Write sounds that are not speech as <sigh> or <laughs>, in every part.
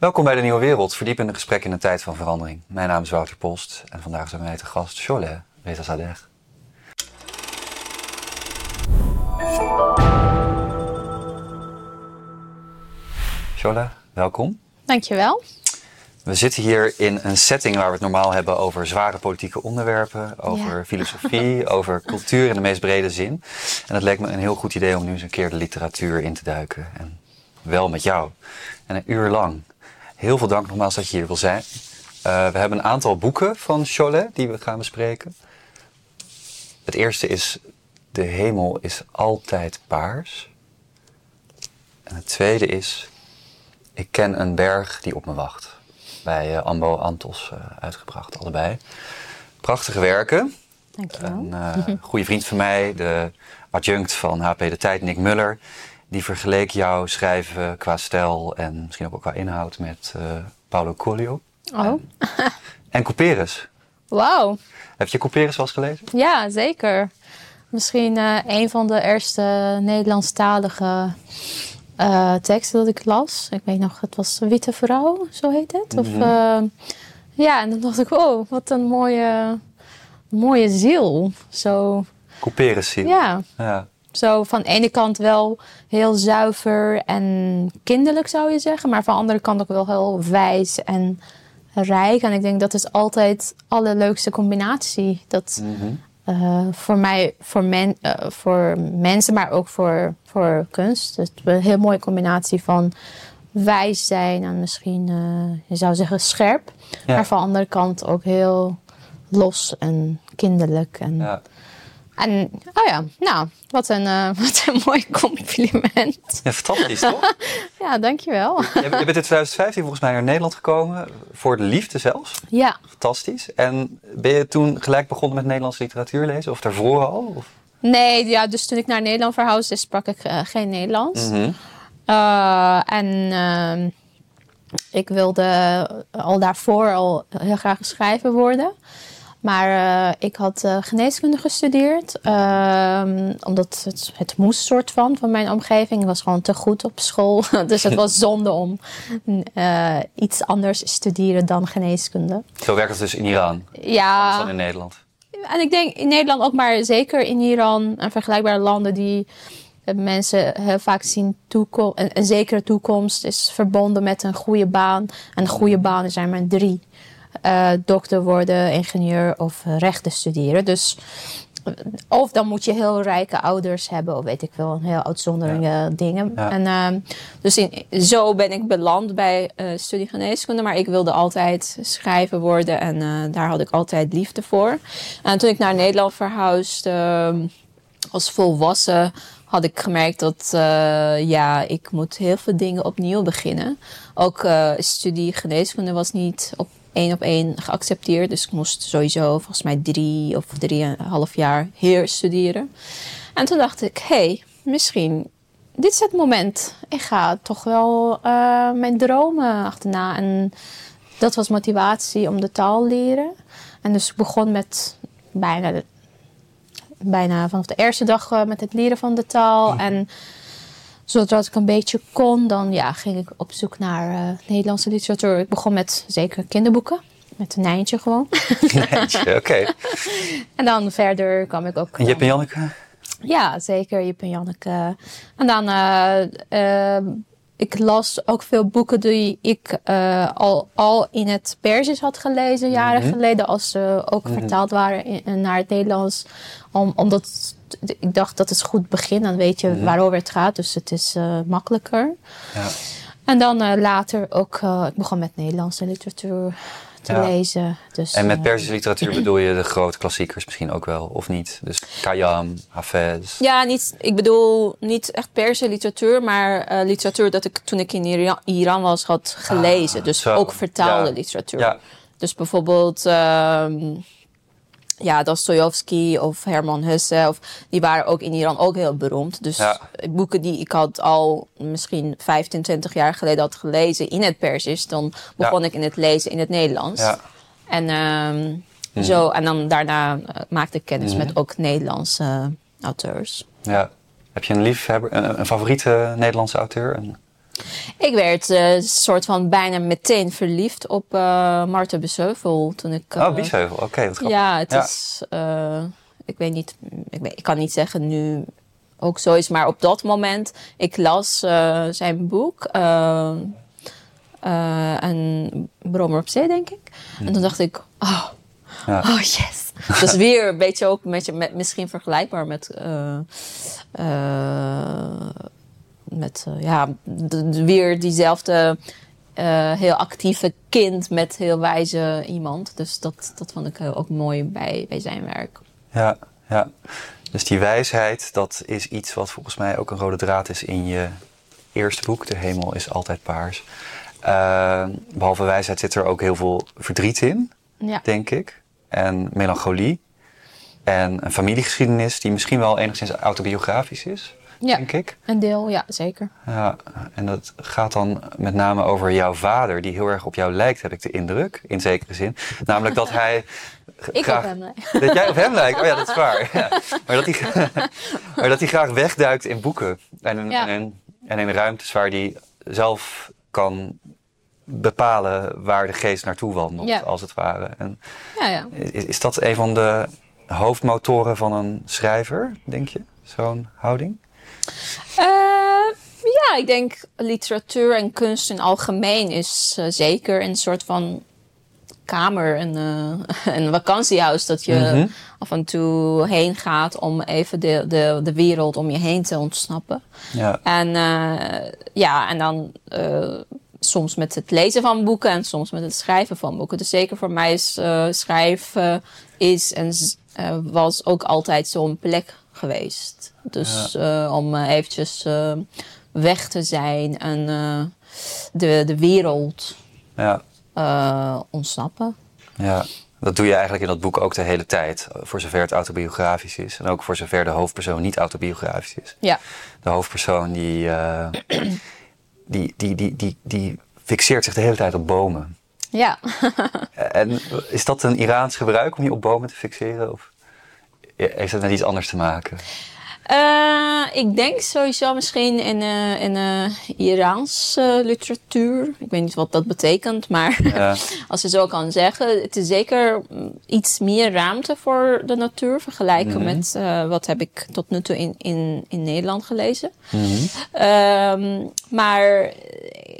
Welkom bij de Nieuwe Wereld, verdiepende gesprek in een tijd van verandering. Mijn naam is Wouter Post en vandaag zijn wij te gast Sholeh Reza. Sholeh, welkom. Dankjewel. We zitten hier in een setting waar we het normaal hebben over zware politieke onderwerpen, over Ja. filosofie, <laughs> over cultuur in de meest brede zin. En het leek me een heel goed idee om nu eens een keer de literatuur in te duiken. En wel met jou. En een uur lang. Heel veel dank nogmaals dat je hier wil zijn. Eh, we hebben een aantal boeken van Cholet die we gaan bespreken. Het eerste is De hemel is altijd paars. En het tweede is Ik ken een berg die op me wacht. Bij eh, Ambo Antos eh, uitgebracht, allebei. Prachtige werken. Dankjewel. Een goede vriend van mij, de adjunct van HP De Tijd, Nick Muller, die vergeleek jouw schrijven qua stijl en misschien ook qua inhoud met eh, Paulo Coelho Oh, en Couperus. wauw. Heb je Couperus wel eens gelezen? Ja, zeker. Misschien eh, een van de eerste Nederlandstalige eh, teksten dat ik las. Ik weet nog, het was Witte Vrouw, zo heet het. Of, Mhm. ja, en dan dacht ik, oh, wat een mooie, mooie ziel. Zo, Couperus zie ja. ja. Zo van de ene kant wel heel zuiver en kinderlijk zou je zeggen. Maar van de andere kant ook wel heel wijs en rijk. En ik denk dat is altijd de allerleukste combinatie. Dat Mhm. eh, voor mij, voor, men, eh, voor mensen, maar ook voor, voor kunst. Een heel mooie combinatie van wijs zijn en misschien, eh, je zou zeggen, scherp. Ja. Maar van de andere kant ook heel los en kinderlijk. En, Ja. En oh ja, nou, wat een, eh, <laughs> wat een mooi compliment. ja, fantastisch toch? <laughs> Ja, dankjewel. je bent in 2015 volgens mij naar Nederland gekomen, voor de liefde zelfs. Ja, Fantastisch. En ben je toen gelijk begonnen met Nederlandse literatuur lezen? Of daarvoor al? Of? nee, ja, dus toen ik naar Nederland verhuisde, sprak ik eh, geen Nederlands. Eh, en ehm, ik wilde al daarvoor al heel graag schrijver worden. Maar eh, ik had eh, geneeskunde gestudeerd. ehm, omdat het, het moest soort van, van mijn omgeving. Ik was gewoon te goed op school. <laughs> dus het was zonde om eh, iets anders te studeren dan geneeskunde. Zo werkt het dus in Iran, Ja, dan in Nederland. en ik denk in Nederland ook, maar zeker in Iran en vergelijkbare landen die mensen heel vaak zien toekom een, een zekere toekomst is verbonden met een goede baan. En goede banen zijn maar drie. Eh, dokter worden, ingenieur of rechten studeren. Dus eh, of dan moet je heel rijke ouders hebben, of weet ik wel, een heel uitzonderlijke dingen. Ja. En, ehm, dus in, zo ben ik beland bij eh studie geneeskunde, maar ik wilde altijd schrijver worden en daar had ik altijd liefde voor. En toen ik naar Nederland verhuisde, ehm, als volwassen, had ik gemerkt dat ja, ik moet heel veel dingen opnieuw beginnen. Ook studie geneeskunde was niet op één op één geaccepteerd. Dus ik moest sowieso volgens mij drie of drieënhalf jaar hier studeren. En toen dacht ik, hé, hey, misschien dit is het moment. Ik ga toch wel eh, mijn dromen achterna. En dat was motivatie om de taal leren. En dus ik begon met bijna, bijna vanaf de eerste dag eh, met het leren van de taal. En zodra ik een beetje kon, dan ja, ging ik op zoek naar eh, Nederlandse literatuur. Ik begon met zeker kinderboeken. Met een Nijntje gewoon. <laughs> Netje, Oké. <laughs> en dan verder kwam ik ook... En Jip en Janneke? Ja, zeker. Jip en Janneke. En dan, eh, eh, ik las ook veel boeken die ik eh, al, al in het Persisch had gelezen, jaren Mhm. geleden, als ze ook vertaald waren in- naar het Nederlands. Om, omdat ik dacht dat is goed begin, dan weet je Mhm. waarover het gaat, dus het is eh, makkelijker. Ja. En dan eh, later ook, eh, ik begon met Nederlandse literatuur te Ja. lezen. Dus, En met Perzische literatuur <clears throat> bedoel je de grote klassiekers misschien ook wel, of niet? Dus Khayyam, Hafez. Ja, niet, ik bedoel niet echt per se literatuur, maar literatuur dat ik toen ik in Iran, Iran was had gelezen. Ah, dus zo. ook vertaalde Ja. literatuur. Dus bijvoorbeeld ehm ja, Dostoevsky of Herman Hesse, of, die waren ook in Iran ook heel beroemd. Dus Ja. boeken die ik had al misschien 15, 20 jaar geleden had gelezen in het Persisch, dan begon ik in het lezen in het Nederlands. ja. En, ehm, zo, en dan daarna eh, maakte ik kennis met ook Nederlandse auteurs. ja. Heb je een liefhebber, een, een favoriete Nederlandse auteur? Een- Ik werd een soort van bijna meteen verliefd op uh, Marta Biesheuvel toen ik... oh, Biesheuvel, oké. wat grappig. ja, het is... ik weet niet... Ik, weet, ik kan niet zeggen nu ook zo is. Maar op dat moment, ik las uh, zijn boek. Uh, uh, en Bromer op Zee, denk ik. En toen dacht ik, oh, ja. <laughs> oh yes. dus weer een beetje ook met, met, misschien vergelijkbaar met... met ja, de, de, weer diezelfde heel actieve kind met heel wijze iemand. Dus dat, dat vond ik ook mooi bij, bij zijn werk. Ja, ja. Dus die wijsheid, dat is iets wat volgens mij ook een rode draad is in je eerste boek. De hemel is altijd paars. Uh, behalve wijsheid zit er ook heel veel verdriet in, ja. denk ik. En melancholie. En een familiegeschiedenis die misschien wel enigszins autobiografisch is, ja, denk ik. Een deel, ja, zeker. Ja, en dat gaat dan met name over jouw vader, die heel erg op jou lijkt, heb ik de indruk, in zekere zin. Namelijk dat hij <laughs> ik graag, op hem lijk. Dat jij op hem lijkt? Oh ja, dat is waar. Ja. Maar, dat hij, <laughs> <laughs> maar dat hij graag wegduikt in boeken. En in, Ja. en, en in ruimtes waar hij zelf kan bepalen waar de geest naartoe wandelt, Ja. als het ware. En Ja, ja. is, is dat een van de hoofdmotoren van een schrijver, denk je? Zo'n houding? Eh, ja, ik denk literatuur en kunst in algemeen is eh, zeker een soort van kamer, een, eh, <laughs> een vakantiehuis dat je Mhm. af en toe heen gaat om even de, de, de wereld om je heen te ontsnappen. Ja, En ja, en dan soms met het lezen van boeken en soms met het schrijven van boeken. Dus zeker voor mij is schrijven is en was ook altijd zo'n plek geweest. Dus eh, om eh, eventjes eh, weg te zijn en de, de wereld ja, ontsnappen. ja. Dat doe je eigenlijk in dat boek ook de hele tijd. Voor zover het autobiografisch is. En ook voor zover de hoofdpersoon niet autobiografisch is. Ja, De hoofdpersoon die, die, die, die, die, die fixeert zich de hele tijd op bomen. ja. <laughs> En is dat een Iraans gebruik om je op bomen te fixeren? Of heeft dat met iets anders te maken? Eh, ik denk sowieso misschien in, eh in eh Iraanse literatuur. Ik weet niet wat dat betekent, maar Ja. <laughs> als je zo kan zeggen. Het is zeker mm, iets meer ruimte voor de natuur vergelijken Mhm. met wat heb ik tot nu toe in, in, in Nederland gelezen. Mhm. Ehm, maar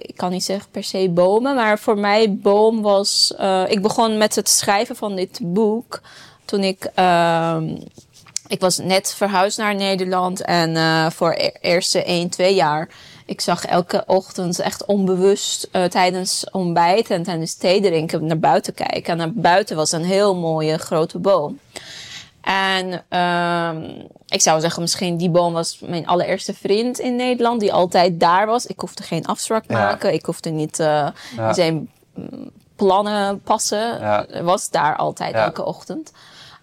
ik kan niet zeggen per se bomen. Maar voor mij boom was... ik begon met het schrijven van dit boek toen ik... ehm, ik was net verhuisd naar Nederland en eh, voor de eerste 1, 2 jaar... Ik zag elke ochtend echt onbewust eh, tijdens ontbijt en tijdens thee drinken naar buiten kijken. En naar buiten was een heel mooie grote boom. En ehm, ik zou zeggen, misschien die boom was mijn allereerste vriend in Nederland, die altijd daar was. Ik hoefde geen afspraak Ja. maken, ik hoefde niet eh, Ja. in zijn mm, plannen passen. Ja. Was daar altijd elke ochtend.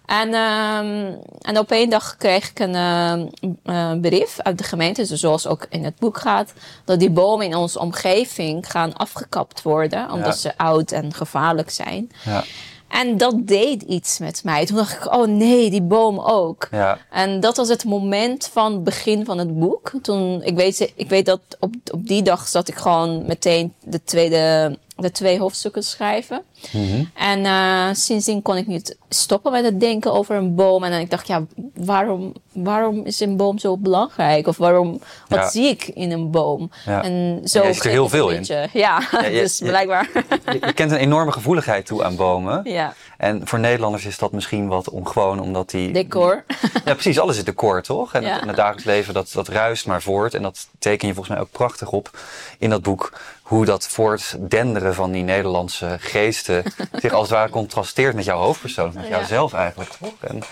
En, ehm, en op één dag kreeg ik een ehm, eh, brief uit de gemeente, dus zoals ook in het boek gaat, dat die bomen in onze omgeving gaan afgekapt worden, omdat Ja. ze oud en gevaarlijk zijn. Ja, En dat deed iets met mij. Toen dacht ik, oh nee, die boom ook. ja, En dat was het moment van het begin van het boek. Toen, ik weet, ik weet dat op, op die dag zat ik gewoon meteen de, tweede, de twee hoofdstukken schrijven. Mhm. En eh, sindsdien kon ik niet stoppen met het denken over een boom. En ik dacht, ja, waarom, waarom is een boom zo belangrijk? Of waarom, wat Ja. zie ik in een boom? Ja. En zo er heel veel in. Ja, je- <laughs> dus blijkbaar. Je, je kent een enorme gevoeligheid toe aan bomen. ja, En voor Nederlanders is dat misschien wat ongewoon, omdat die... decor. <laughs> Ja, precies. Alles is decor, toch? En, het, en het dagelijks leven, dat, dat ruist maar voort. En dat teken je volgens mij ook prachtig op in dat boek. Hoe dat voortdenderen van die Nederlandse geesten <laughs> zich als het ware contrasteert met jouw hoofdpersoon. Met Ja. jouzelf eigenlijk, toch? En,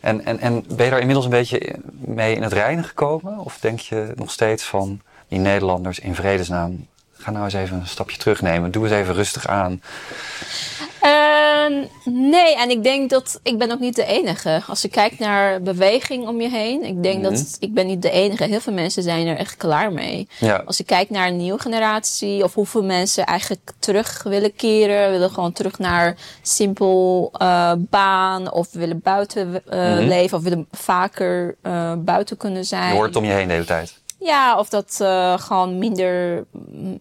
en, en, en ben je daar inmiddels een beetje mee in het reinen gekomen? Of denk je nog steeds van die Nederlanders in vredesnaam... Ga nou eens even een stapje terugnemen. Doe eens even rustig aan. Ehm, nee, en ik denk dat ik ben ook niet de enige. Als je kijkt naar beweging om je heen, ik denk Mhm. dat ik ben niet de enige. Heel veel mensen zijn er echt klaar mee. Ja, Als je kijkt naar een nieuwe generatie, of hoeveel mensen eigenlijk terug willen keren, willen gewoon terug naar simpel eh, baan, of willen buiten eh, Mhm. leven, of willen vaker eh, buiten kunnen zijn. je hoort het om je heen de hele tijd. Ja, of dat uh, gewoon minder,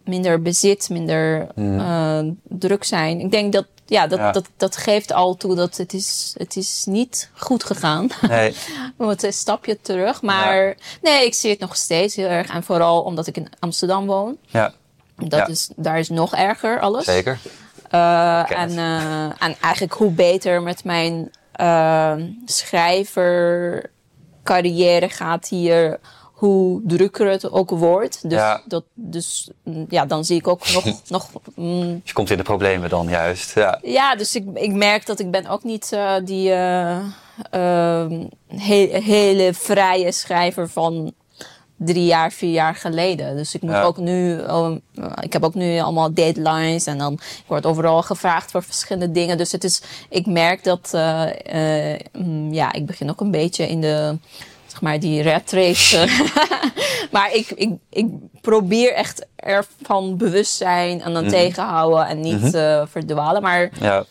minder bezit, minder uh, druk zijn. Ik denk dat, ja, dat, Ja. Dat, dat geeft al toe dat het is, het is niet goed gegaan. Nee, <laughs> We moeten een stapje terug. Maar nee, ik zie het nog steeds heel erg. En vooral omdat ik in Amsterdam woon. ja, Dat Ja. is, daar is nog erger alles. zeker. Uh, ken en, uh, en eigenlijk hoe beter met mijn uh, schrijvercarrière gaat hier, hoe drukker het ook wordt. Dus, Ja. dat, dus mm, ja, dan zie ik ook nog. <laughs> nog mm, Je komt in de problemen dan juist. Ja, ja, dus ik, ik merk dat ik ben ook niet uh, die uh, uh, he hele vrije schrijver van drie jaar, vier jaar geleden. Dus ik moet Ja. ook nu, um, ik heb ook nu allemaal deadlines en dan ik word overal gevraagd voor verschillende dingen. Dus het is, ik merk dat, uh, uh, mm, ja, ik begin ook een beetje in de, zeg maar, die red race. eh. <laughs> maar ik, ik, ik probeer echt ervan bewust zijn en dan Mhm. tegenhouden en niet uh, verdwalen. Maar ja,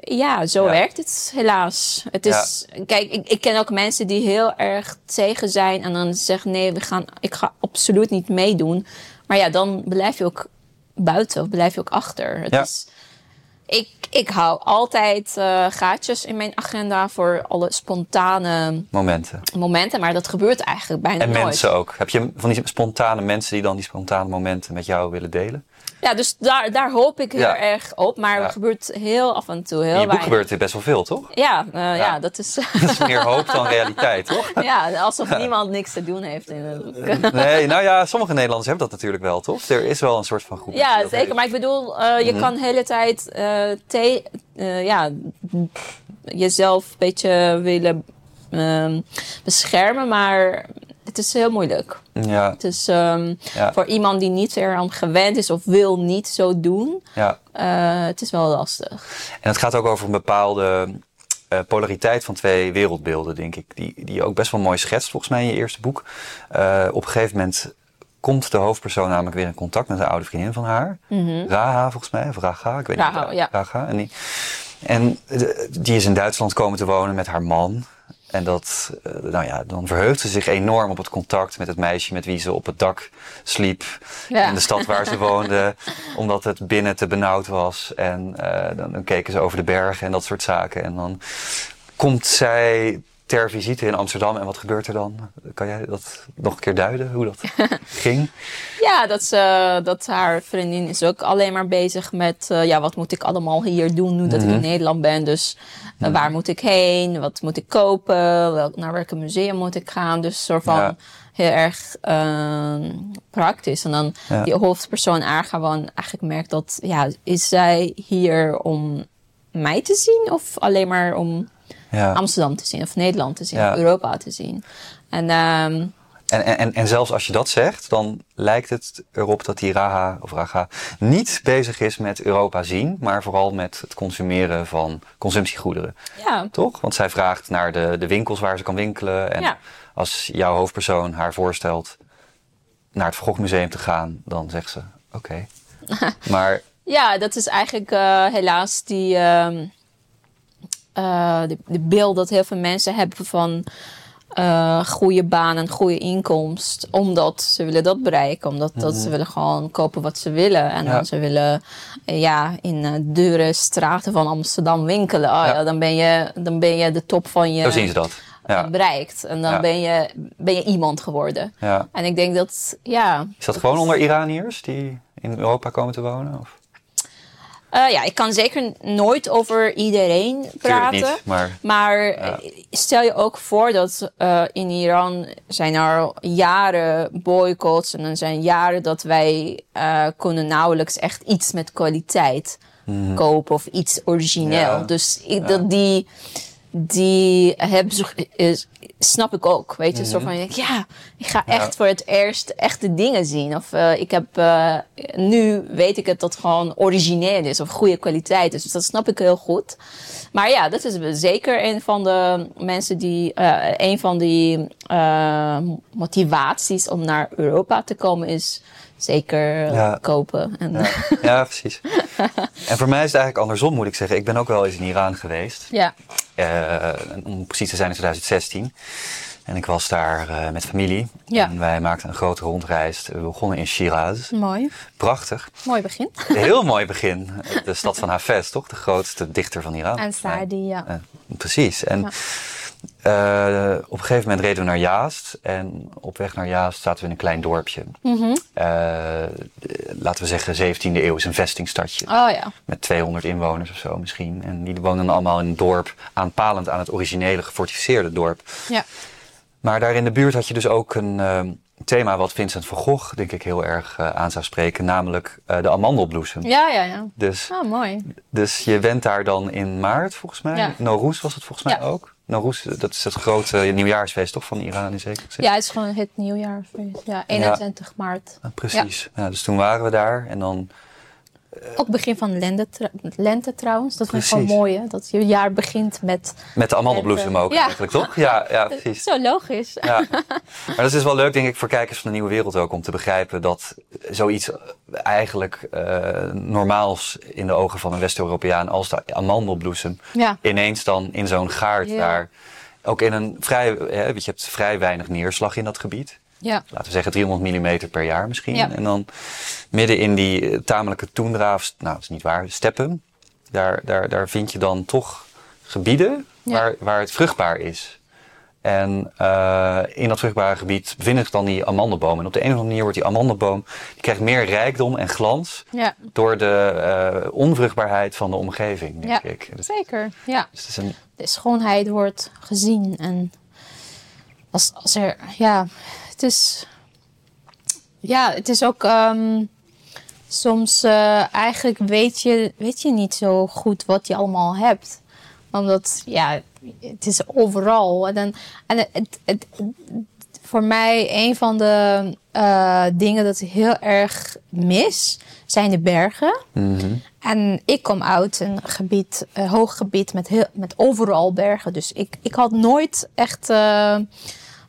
ja, zo Ja. werkt het helaas. Het is, Kijk, ik, ik ken ook mensen die heel erg tegen zijn en dan zeggen: nee, we gaan, ik ga absoluut niet meedoen. Maar ja, dan blijf je ook buiten of blijf je ook achter. Het Ja. is, ik, ik hou altijd eh, gaatjes in mijn agenda voor alle spontane momenten. momenten, maar dat gebeurt eigenlijk bijna En nooit. mensen ook. Heb je van die spontane mensen die dan die spontane momenten met jou willen delen? Ja, dus daar, daar hoop ik heel Ja. erg op, maar Ja. het gebeurt heel af en toe. Heel In je boek weinig. gebeurt er best wel veel, toch? Ja, eh, ja. Ja. dat is. <laughs> Dat is meer hoop dan realiteit, toch? <laughs> Ja, alsof niemand niks te doen heeft in het boek. Nee, <laughs> nou ja, sommige Nederlanders hebben dat natuurlijk wel, toch? Er is wel een soort van groep. Ja, zeker. heeft. Maar ik bedoel, eh, je kan de hele tijd eh, te- eh, ja, jezelf een beetje willen ehm, beschermen, maar het is heel moeilijk. Ja, Het is ehm, Ja. voor iemand die niet eraan gewend is of wil niet zo doen, ja. eh, het is wel lastig. En het gaat ook over een bepaalde eh, polariteit van twee wereldbeelden, denk ik. Die, die je ook best wel mooi schetst, volgens mij in je eerste boek. Eh, op een gegeven moment komt de hoofdpersoon namelijk weer in contact met een oude vriendin van haar. Raha, volgens mij. Of Raga, ik weet Raha, niet. Mhm. ja. Raga. En, die, en die is in Duitsland komen te wonen met haar man. En dat, eh, nou ja, dan verheugt ze zich enorm op het contact met het meisje met wie ze op het dak sliep. Ja. In de stad waar ze <laughs> woonde. omdat het binnen te benauwd was. En eh, dan, dan keken ze over de bergen en dat soort zaken. En dan komt zij ter visite in Amsterdam. En wat gebeurt er dan? Kan jij dat nog een keer duiden, hoe dat <laughs> ging? Ja, dat, ze, dat haar vriendin is ook alleen maar bezig met... eh, ja, wat moet ik allemaal hier doen nu dat ik in Nederland ben? Dus eh, waar moet ik heen? Wat moet ik kopen? Welk, naar welke museum moet ik gaan? Dus soort van Ja. heel erg ehm, praktisch. En dan Ja. die hoofdpersoon haar gewoon eigenlijk merkt dat... Ja, is zij hier om mij te zien? Of alleen maar om Ja. Amsterdam te zien? Of Nederland te zien? Ja. Of Europa te zien? En... ehm, En, en, en zelfs als je dat zegt, dan lijkt het erop dat die Raha of Raga niet bezig is met Europa zien, maar vooral met het consumeren van consumptiegoederen. ja, Toch? Want zij vraagt naar de, de winkels waar ze kan winkelen. En Ja. als jouw hoofdpersoon haar voorstelt naar het Van Gogh Museum te gaan, dan zegt ze: Oké. <laughs> maar Ja, dat is eigenlijk eh, helaas die, ehm eh, de, de beeld dat heel veel mensen hebben van eh goede baan en goede inkomst. Omdat ze willen dat bereiken. Omdat dat ze willen gewoon kopen wat ze willen. En Ja. dan ze willen eh, ja, in eh, dure straten van Amsterdam winkelen. Oh, Ja. ja. dan, ben je, dan ben je de top van je zo zien ze dat. Ja. bereikt. En dan ben, je, ben je iemand geworden. Ja. En ik denk dat, ja... Is dat gewoon onder Iraniërs die in Europa komen te wonen? Of? Eh, ja, ik kan zeker nooit over iedereen praten. niet, maar- Maar eh, stel je ook voor dat eh, in Iran zijn er al jaren boycotts en dan zijn jaren dat wij kunnen nauwelijks echt iets met kwaliteit kopen of iets origineel. Ja. Dus ik, dat die die heb, is, snap ik ook. Weet je, zo van, ja, ik ga echt voor het eerst echte dingen zien. Of eh, ik heb, eh, nu weet ik het dat het gewoon origineel is of goede kwaliteit is. Dus dat snap ik heel goed. Maar ja, dat is zeker een van de mensen die, eh, een van die eh, motivaties om naar Europa te komen is zeker Ja. kopen. En, Ja, ja, precies. En voor mij is het eigenlijk andersom, moet ik zeggen. Ik ben ook wel eens in Iran geweest. ja. Eh, om precies te zijn in 2016. En ik was daar eh, met familie. Ja. En wij maakten een grote rondreis. We begonnen in Shiraz. Mooi. Prachtig. Mooi begin. Een heel mooi begin. De stad van Hafez, toch? De grootste dichter van Iran. En Saadi, ja. Precies. En Ja. Eh, op een gegeven moment reden we naar Jaast. En op weg naar Jaast zaten we in een klein dorpje. Mhm. Eh, laten we zeggen 17e eeuw is een vestingstadje. Oh ja. Met 200 inwoners of zo misschien. En die wonen dan allemaal in een dorp aanpalend aan het originele gefortificeerde dorp. Ja. Maar daar in de buurt had je dus ook een eh, thema wat Vincent van Gogh denk ik heel erg eh, aan zou spreken. Namelijk de amandelbloesem. Ja, ja, ja. Dus, Oh, mooi. dus je bent daar dan in maart volgens mij. Ja. Nowruz was het volgens mij Ja. ook. Nowruz, dat is het grote nieuwjaarsfeest toch van Iran in zekere zin. Ja, het is gewoon het nieuwjaarfeest. Ja, 21 maart. Ah, Precies. Ja. dus toen waren we daar en dan Ook begin van lente, lente trouwens. Dat vind ik gewoon mooi, hè? Dat je jaar begint met... met de amandelbloesem ook Ja. eigenlijk, toch? Ja, ja precies. Zo logisch. Ja. Maar dat is dus wel leuk, denk ik, voor kijkers van de nieuwe wereld ook om te begrijpen dat zoiets eigenlijk eh, normaals in de ogen van een West-Europeaan als de amandelbloesem Ja. ineens dan in zo'n gaard daar, ook in een vrij, hè, je hebt vrij weinig neerslag in dat gebied. Ja. Laten we zeggen 300 mm per jaar misschien. Ja. En dan midden in die eh, tamelijke toendra, of, nou dat is niet waar, steppen. Daar, daar, daar vind je dan toch gebieden Ja. waar, waar het vruchtbaar is. En eh, in dat vruchtbare gebied bevinden zich dan die amandelbomen. En op de een of andere manier wordt die amandelboom, die krijgt meer rijkdom en glans Ja, door de eh, onvruchtbaarheid van de omgeving, denk Ja. ik. Dus, zeker. Ja. dus het is een, De schoonheid wordt gezien. En als, als er... Ja, het is... Ja, het is ook... ehm, soms eh, eigenlijk weet je, weet je niet zo goed wat je allemaal hebt. Omdat, ja, het is overal. En, dan, en het, het, het- voor mij een van de eh, dingen dat ik heel erg mis, zijn de bergen. mhm. En ik kom uit een gebied, een hoog gebied met, heel, met overal bergen. Dus ik, ik had nooit echt eh,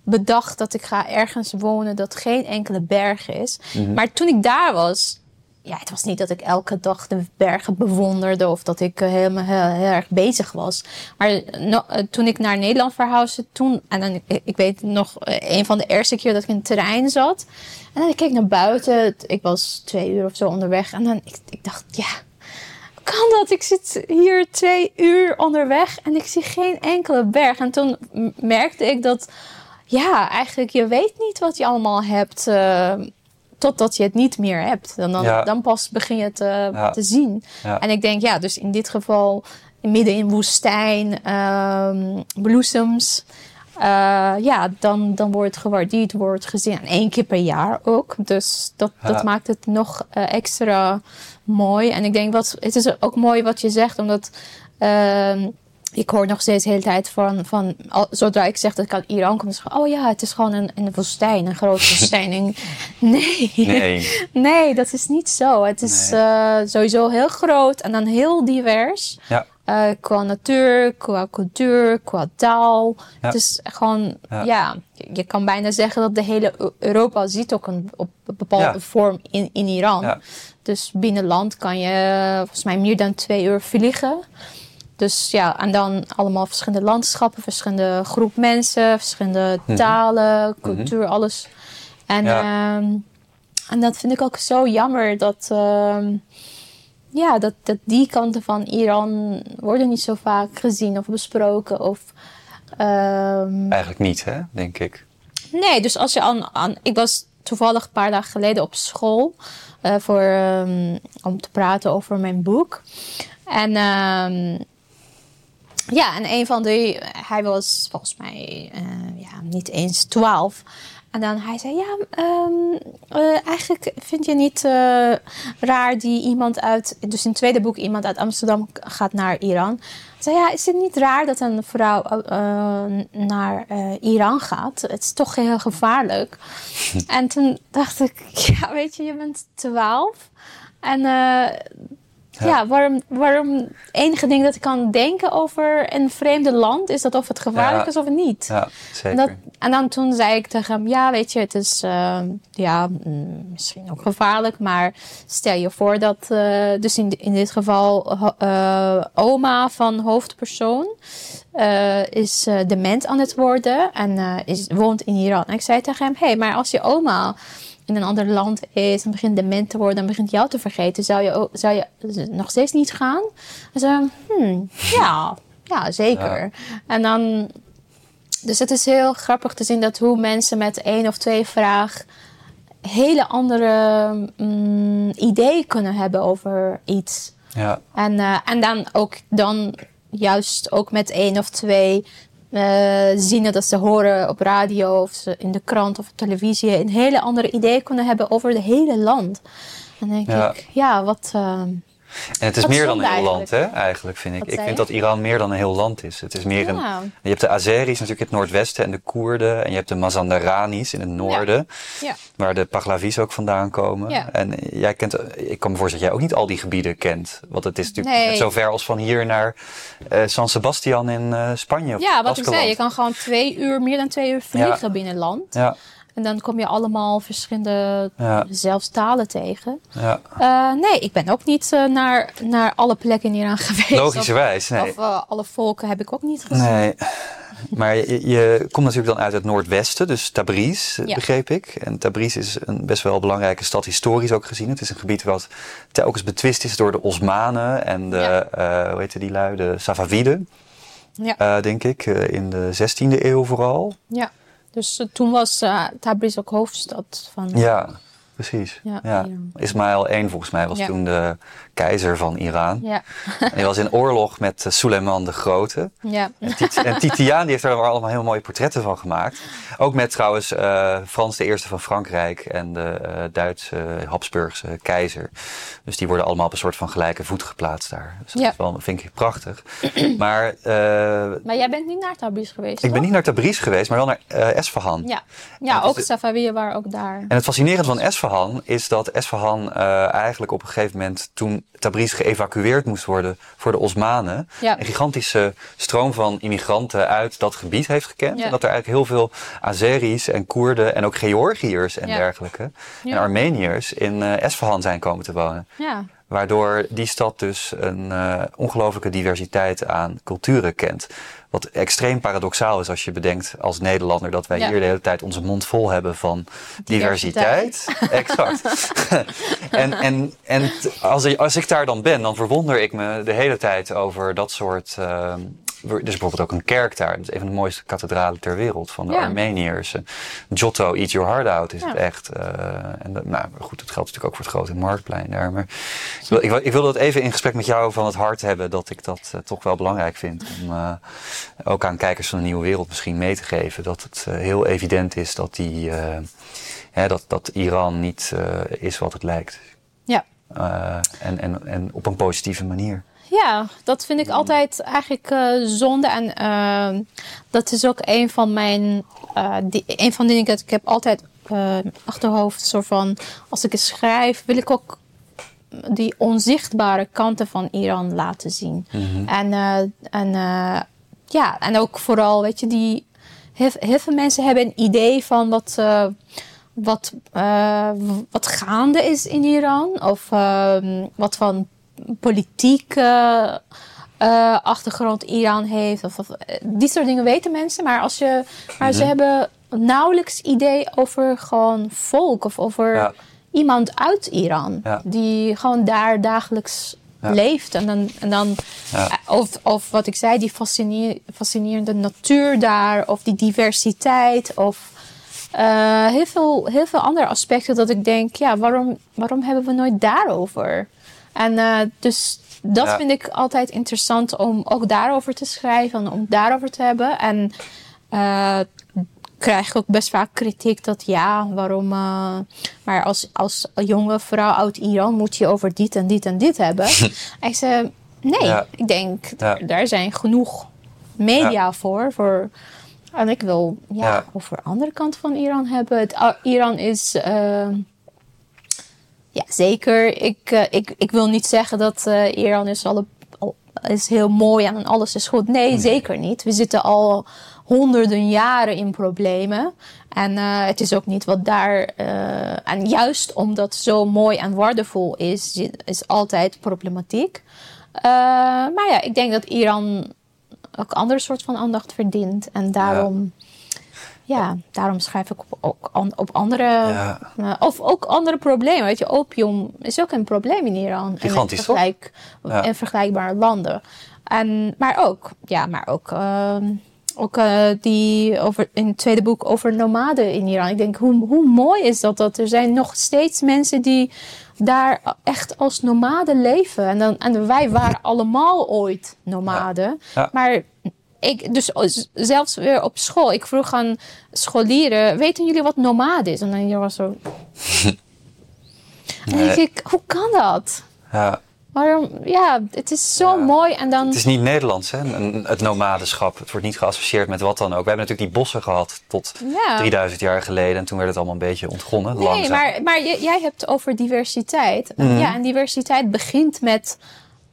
bedacht dat ik ga ergens wonen dat geen enkele berg is. Maar toen ik daar was, ja, het was niet dat ik elke dag de bergen bewonderde of dat ik eh, helemaal heel, heel erg bezig was. Maar no- eh, toen ik naar Nederland verhuisde, toen, en dan, ik, ik weet nog, eh, een van de eerste keer dat ik in het terrein zat. En dan keek ik naar buiten, ik was twee uur of zo onderweg. En dan, ik, ik dacht, ja, kan dat? Ik zit hier twee uur onderweg en ik zie geen enkele berg. En toen merkte ik dat, ja, eigenlijk je weet niet wat je allemaal hebt. eh, totdat je het niet meer hebt. Dan, Ja. dan pas begin je het Ja. te zien. Ja. En ik denk, ja, dus in dit geval midden in woestijn, ehm, bloesems. eh, ja, dan, dan wordt het gewaardeerd, wordt gezien. En één keer per jaar ook. Dus dat, dat maakt het nog eh, extra mooi. En ik denk, wat, het is ook mooi wat je zegt, omdat... ehm, ik hoor nog steeds de hele tijd van, van al- zodra ik zeg dat ik uit Iran kom, dan zeggen ze, oh ja, het is gewoon een, een woestijn, een grote <laughs> woestijn. Nee. Nee. <laughs> Nee, dat is niet zo. Het is Nee. eh, sowieso heel groot en dan heel divers. Ja. Eh, qua natuur, qua cultuur, qua taal. Ja. Het is gewoon, Ja. ja. je- kan bijna zeggen dat de hele Eu- Europa zit ook een, op een bepaalde vorm in, in Iran. Ja. Dus binnen land kan je volgens mij meer dan twee uur vliegen. Dus ja, en dan allemaal verschillende landschappen, verschillende groep mensen, verschillende talen, cultuur, alles. En, Ja. ehm, en dat vind ik ook zo jammer dat, ehm, ja, dat, dat die kanten van Iran worden niet zo vaak gezien of besproken. Of, ehm, Eigenlijk niet, hè, denk ik. Nee, dus als je aan, aan. Ik was toevallig een paar dagen geleden op school. eh, voor, om te praten over mijn boek. En. Ja, en een van de. Hij was volgens mij eh, ja, niet eens 12. En dan hij zei: Ja, ehm, eh, eigenlijk vind je niet eh, raar die iemand uit. Dus in het tweede boek, iemand uit Amsterdam gaat naar Iran. Hij zei: Ja, is het niet raar dat een vrouw naar Iran gaat? Het is toch heel gevaarlijk. <laughs> en toen dacht ik: Ja, weet je, je bent 12. En. Ja. waarom, waarom enige ding dat ik kan denken over een vreemde land is dat of het gevaarlijk Ja. is of niet. Ja, En, zeker. dat, en dan toen zei ik tegen hem, ja, weet je, het is eh, ja, mm, misschien ook gevaarlijk, maar stel je voor dat, eh, dus in, in dit geval, eh, oma van hoofdpersoon eh, is dement aan het worden en is, woont in Iran. En ik zei tegen hem, hé, hey, maar als je oma in een ander land is en begint dement te worden en begint jou te vergeten, zou je, ook- zou je nog steeds niet gaan? En zei, hmm, ja, ja, zeker. En dan dus het is heel grappig te zien dat hoe mensen met één of twee vragen hele andere mm, ideeën kunnen hebben over iets. Ja, En, eh, en dan ook dan juist ook met één of twee eh, zien dat ze horen op radio of ze in de krant of op televisie een hele andere idee kunnen hebben over het hele land. En dan denk Ja. ik, ja, wat. eh, en het is Wat meer dan een heel land, hè, eigenlijk. vind ik. Wat Ik vind dat Iran meer dan een heel land is. Het is meer een... Je hebt de Azeris natuurlijk in het noordwesten en de Koerden. En je hebt de Mazandaranis in het noorden. ja, Waar de Pahlavis ook vandaan komen. En jij kent, ik kan me voorstellen dat jij ook niet al die gebieden kent. Want het is natuurlijk Nee. net zo ver als van hier naar eh, San Sebastian in eh, Spanje. Of ja, wat ik zei, je kan gewoon twee uur, meer dan twee uur vliegen binnen land. Ja, En dan kom je allemaal verschillende, Ja. zelfs talen tegen. ja. Eh, nee, ik ben ook niet eh, naar, naar alle plekken in Iran geweest. logischerwijs. Of, Nee. of eh, alle volken heb ik ook niet gezien. Nee. Maar je, je komt natuurlijk dan uit het noordwesten, dus Tabriz, Ja. begreep ik. En Tabriz is een best wel belangrijke stad, historisch ook gezien. Het is een gebied wat telkens betwist is door de Osmanen en de, Ja. hoe heette die lui, de Safaviden, Ja, denk ik, in de 16e eeuw vooral. ja. Dus eh, toen was eh Tabriz ook hoofdstad van... Ja, precies. Ja, Ja, Iran. Ismaël I volgens mij was toen de keizer van Iran. Ja, En hij was in oorlog met eh, Suleiman de Grote. ja. En, Tit- en Titiaan die heeft er allemaal heel mooie portretten van gemaakt. Ook met trouwens eh, Frans de Eerste van Frankrijk en de eh, Duitse Habsburgse keizer. Dus die worden allemaal op een soort van gelijke voet geplaatst daar. Dus dat Ja. is wel, vind ik prachtig. maar Maar jij bent niet naar Tabriz geweest, ik ben niet naar Tabriz geweest, maar wel naar Esfahan. Ja, ja is ook Safaviën waren ook daar. En het fascinerende van Esfahan is dat Esfahan eigenlijk op een gegeven moment, toen Tabriz geëvacueerd moest worden voor de Osmanen, Ja. een gigantische stroom van immigranten uit dat gebied heeft gekend. Ja. En dat er eigenlijk heel veel Azeris en Koerden en ook Georgiërs en Ja. dergelijke en Armeniërs in eh Esfahan zijn komen te wonen. Ja, Waardoor die stad dus een eh, ongelooflijke diversiteit aan culturen kent. Wat extreem paradoxaal is als je bedenkt als Nederlander dat wij Ja. hier de hele tijd onze mond vol hebben van diversiteit. <laughs> exact. <laughs> en en, en als, ik, als ik daar dan ben, dan verwonder ik me de hele tijd over dat soort. eh, er is bijvoorbeeld ook een kerk daar. Dat is een van de mooiste kathedralen ter wereld van de Ja. Armeniërs. Eh, Giotto, Eat Your Heart Out is Ja. het echt. eh, en dat, nou, goed, dat geldt natuurlijk ook voor het grote marktplein daar. Maar ik, wil, ik, wil- ik wilde dat even in gesprek met jou van het hart hebben. Dat ik dat eh, toch wel belangrijk vind. Om ook aan kijkers van de nieuwe wereld misschien mee te geven. Dat het heel evident is dat, die, hè, dat, dat Iran niet is wat het lijkt. ja. En, en, en op een positieve manier. Ja, dat vind ik altijd eigenlijk eh, zonde. En eh, dat is ook een van mijn. eh die, een van de dingen dat ik heb altijd achterhoofd. Soort van, als ik het schrijf, wil ik ook die onzichtbare kanten van Iran laten zien. En, eh, en, eh, ja, en ook vooral, weet je, die. Heel, heel veel mensen hebben een idee van wat. wat, wat gaande is in Iran. Of wat van politieke eh, achtergrond Iran heeft. Of, of, eh, die soort dingen weten mensen. Maar, als je, maar ze hebben nauwelijks idee over gewoon volk. Of over Ja. iemand uit Iran. Ja. Die gewoon daar dagelijks Ja. leeft. En dan, en dan eh, of, of wat ik zei, die fascinerende natuur daar. Of die diversiteit. Of heel, veel, heel veel andere aspecten dat ik denk, ja, waarom, waarom hebben we nooit daarover? En eh, dus dat Ja. vind ik altijd interessant om ook daarover te schrijven en om daarover te hebben. En eh, krijg ik ook best vaak kritiek dat ja, waarom. eh, maar als, als jonge vrouw uit Iran moet je over dit en dit en dit hebben. en <laughs> ik zei, nee, Ja. ik denk, Ja. daar zijn genoeg media voor. voor en ik wil ja, over de andere kant van Iran hebben. Het, uh, Iran is. Eh, Ja, zeker. Ik, uh, ik, ik wil niet zeggen dat uh, Iran is, alle, is heel mooi en alles is goed. Nee, nee, zeker niet. We zitten al honderden jaren in problemen. En uh, het is ook niet wat daar. en juist omdat het zo mooi en waardevol is, is altijd problematiek. maar ja, ik denk dat Iran ook ander soort van aandacht verdient. En daarom. Ja ja, daarom schrijf ik op, ook op andere. Ja. Uh, of ook andere problemen. Weet je, opium is ook een probleem in Iran. Gigantisch, in, vergelijk, ja. in vergelijkbare landen. En, maar ook, ja, maar ook. Uh, ook uh, die over, in het tweede boek over nomaden in Iran. Ik denk, hoe, hoe mooi is dat? Dat er zijn nog steeds mensen die daar echt als nomaden leven. En, dan, en wij waren allemaal ooit nomaden. Ja. Maar ik, dus zelfs weer op school. Ik vroeg aan scholieren: weten jullie wat nomade is? En dan was zo. <laughs> En denk ik: hoe kan dat? Ja. Waarom? Ja, het is zo mooi. En dan... Het is niet Nederlands, hè? Het nomadenschap. Het wordt niet geassocieerd met wat dan ook. We hebben natuurlijk die bossen gehad tot 3000 jaar geleden. En toen werd het allemaal een beetje ontgonnen. Nee, langzaam. maar, maar jij hebt over diversiteit. Mhm. Ja, en diversiteit begint met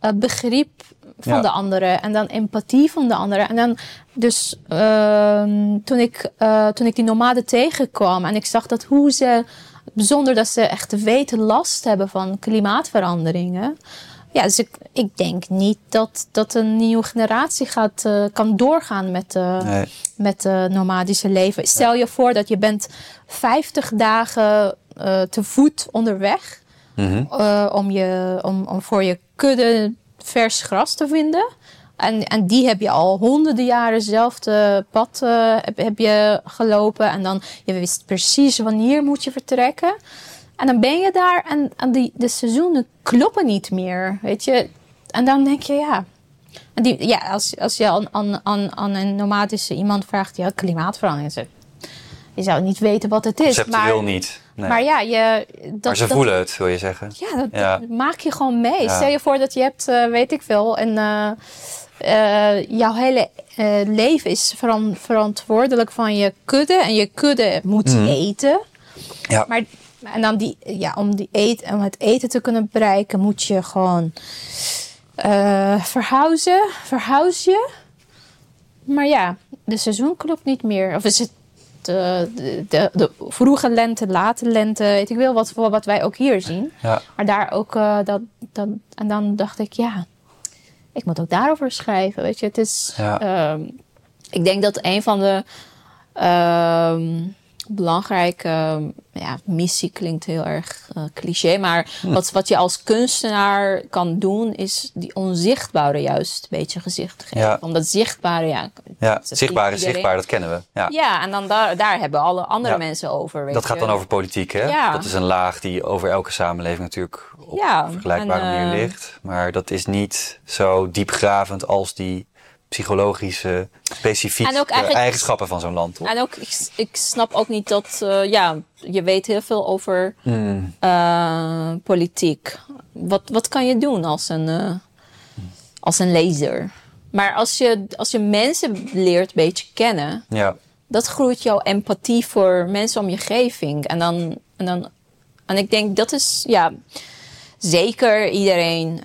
uh, begrip van de anderen en dan empathie van de anderen. En dan, dus uh, toen, ik, uh, toen ik die nomaden tegenkwam en ik zag dat hoe ze, zonder dat ze echt weten last hebben van klimaatveranderingen. Ja, dus ik, ik denk niet dat, dat een nieuwe generatie gaat, uh, kan doorgaan met, uh, nee. met nomadische leven. Stel je voor dat je bent 50 dagen te voet onderweg. Mm -hmm. om, je, om, om voor je kudde vers gras te vinden. En, en die heb je al honderden jaren hetzelfde pad uh, heb, heb, je gelopen. En dan je wist precies wanneer moet je vertrekken. En dan ben je daar en, en die, de seizoenen kloppen niet meer. Weet je? En dan denk je, ja. En die, ja als, als je aan, aan, aan een nomadische iemand vraagt, ja, klimaatverandering. Je zou niet weten wat het is. Conceptueel maar, niet. Nee. Maar ja, je, dat, maar ze voelen het, wil je zeggen. Ja, dat, maak je gewoon mee. Ja. Stel je voor dat je hebt, uh, weet ik veel, en uh, uh, jouw hele leven is veran verantwoordelijk van je kudde. En je kudde moet mm. eten. Ja. Maar en dan die, ja, om, die eten, om het eten te kunnen bereiken, moet je gewoon verhuizen. Verhuis je. Maar ja, de seizoen klopt niet meer. Of is het de, de, de, vroege lente, late lente, weet ik wel wat, wat wij ook hier zien. Ja. Maar daar ook, uh, dat, dat, en dan dacht ik, ja, ik moet ook daarover schrijven. Weet je, het is, ja. um, ik denk dat een van de um, belangrijke ja, missie klinkt heel erg uh, cliché. Maar hm. wat, wat je als kunstenaar kan doen, is die onzichtbare juist een beetje gezicht geven. Ja. Omdat zichtbare, ja. Ja, zichtbaar is zichtbaar, dat kennen we. Ja, ja en dan daar, daar hebben alle andere ja. mensen over. Weet dat gaat dan over politiek, hè? Dat is een laag die over elke samenleving natuurlijk op vergelijkbare en, manier uh, ligt. Maar dat is niet zo diepgravend als die psychologische, specifieke eigenschappen van zo'n land. Toch? En ook, ik, ik, snap ook niet dat, uh, ja, je weet heel veel over mm. uh, politiek. Wat, wat kan je doen als een, uh, als een lezer? Maar als je, als je mensen leert een beetje kennen, ja. dat groeit jouw empathie voor mensen om je geving. En dan, en dan, en ik denk dat is, ja, zeker iedereen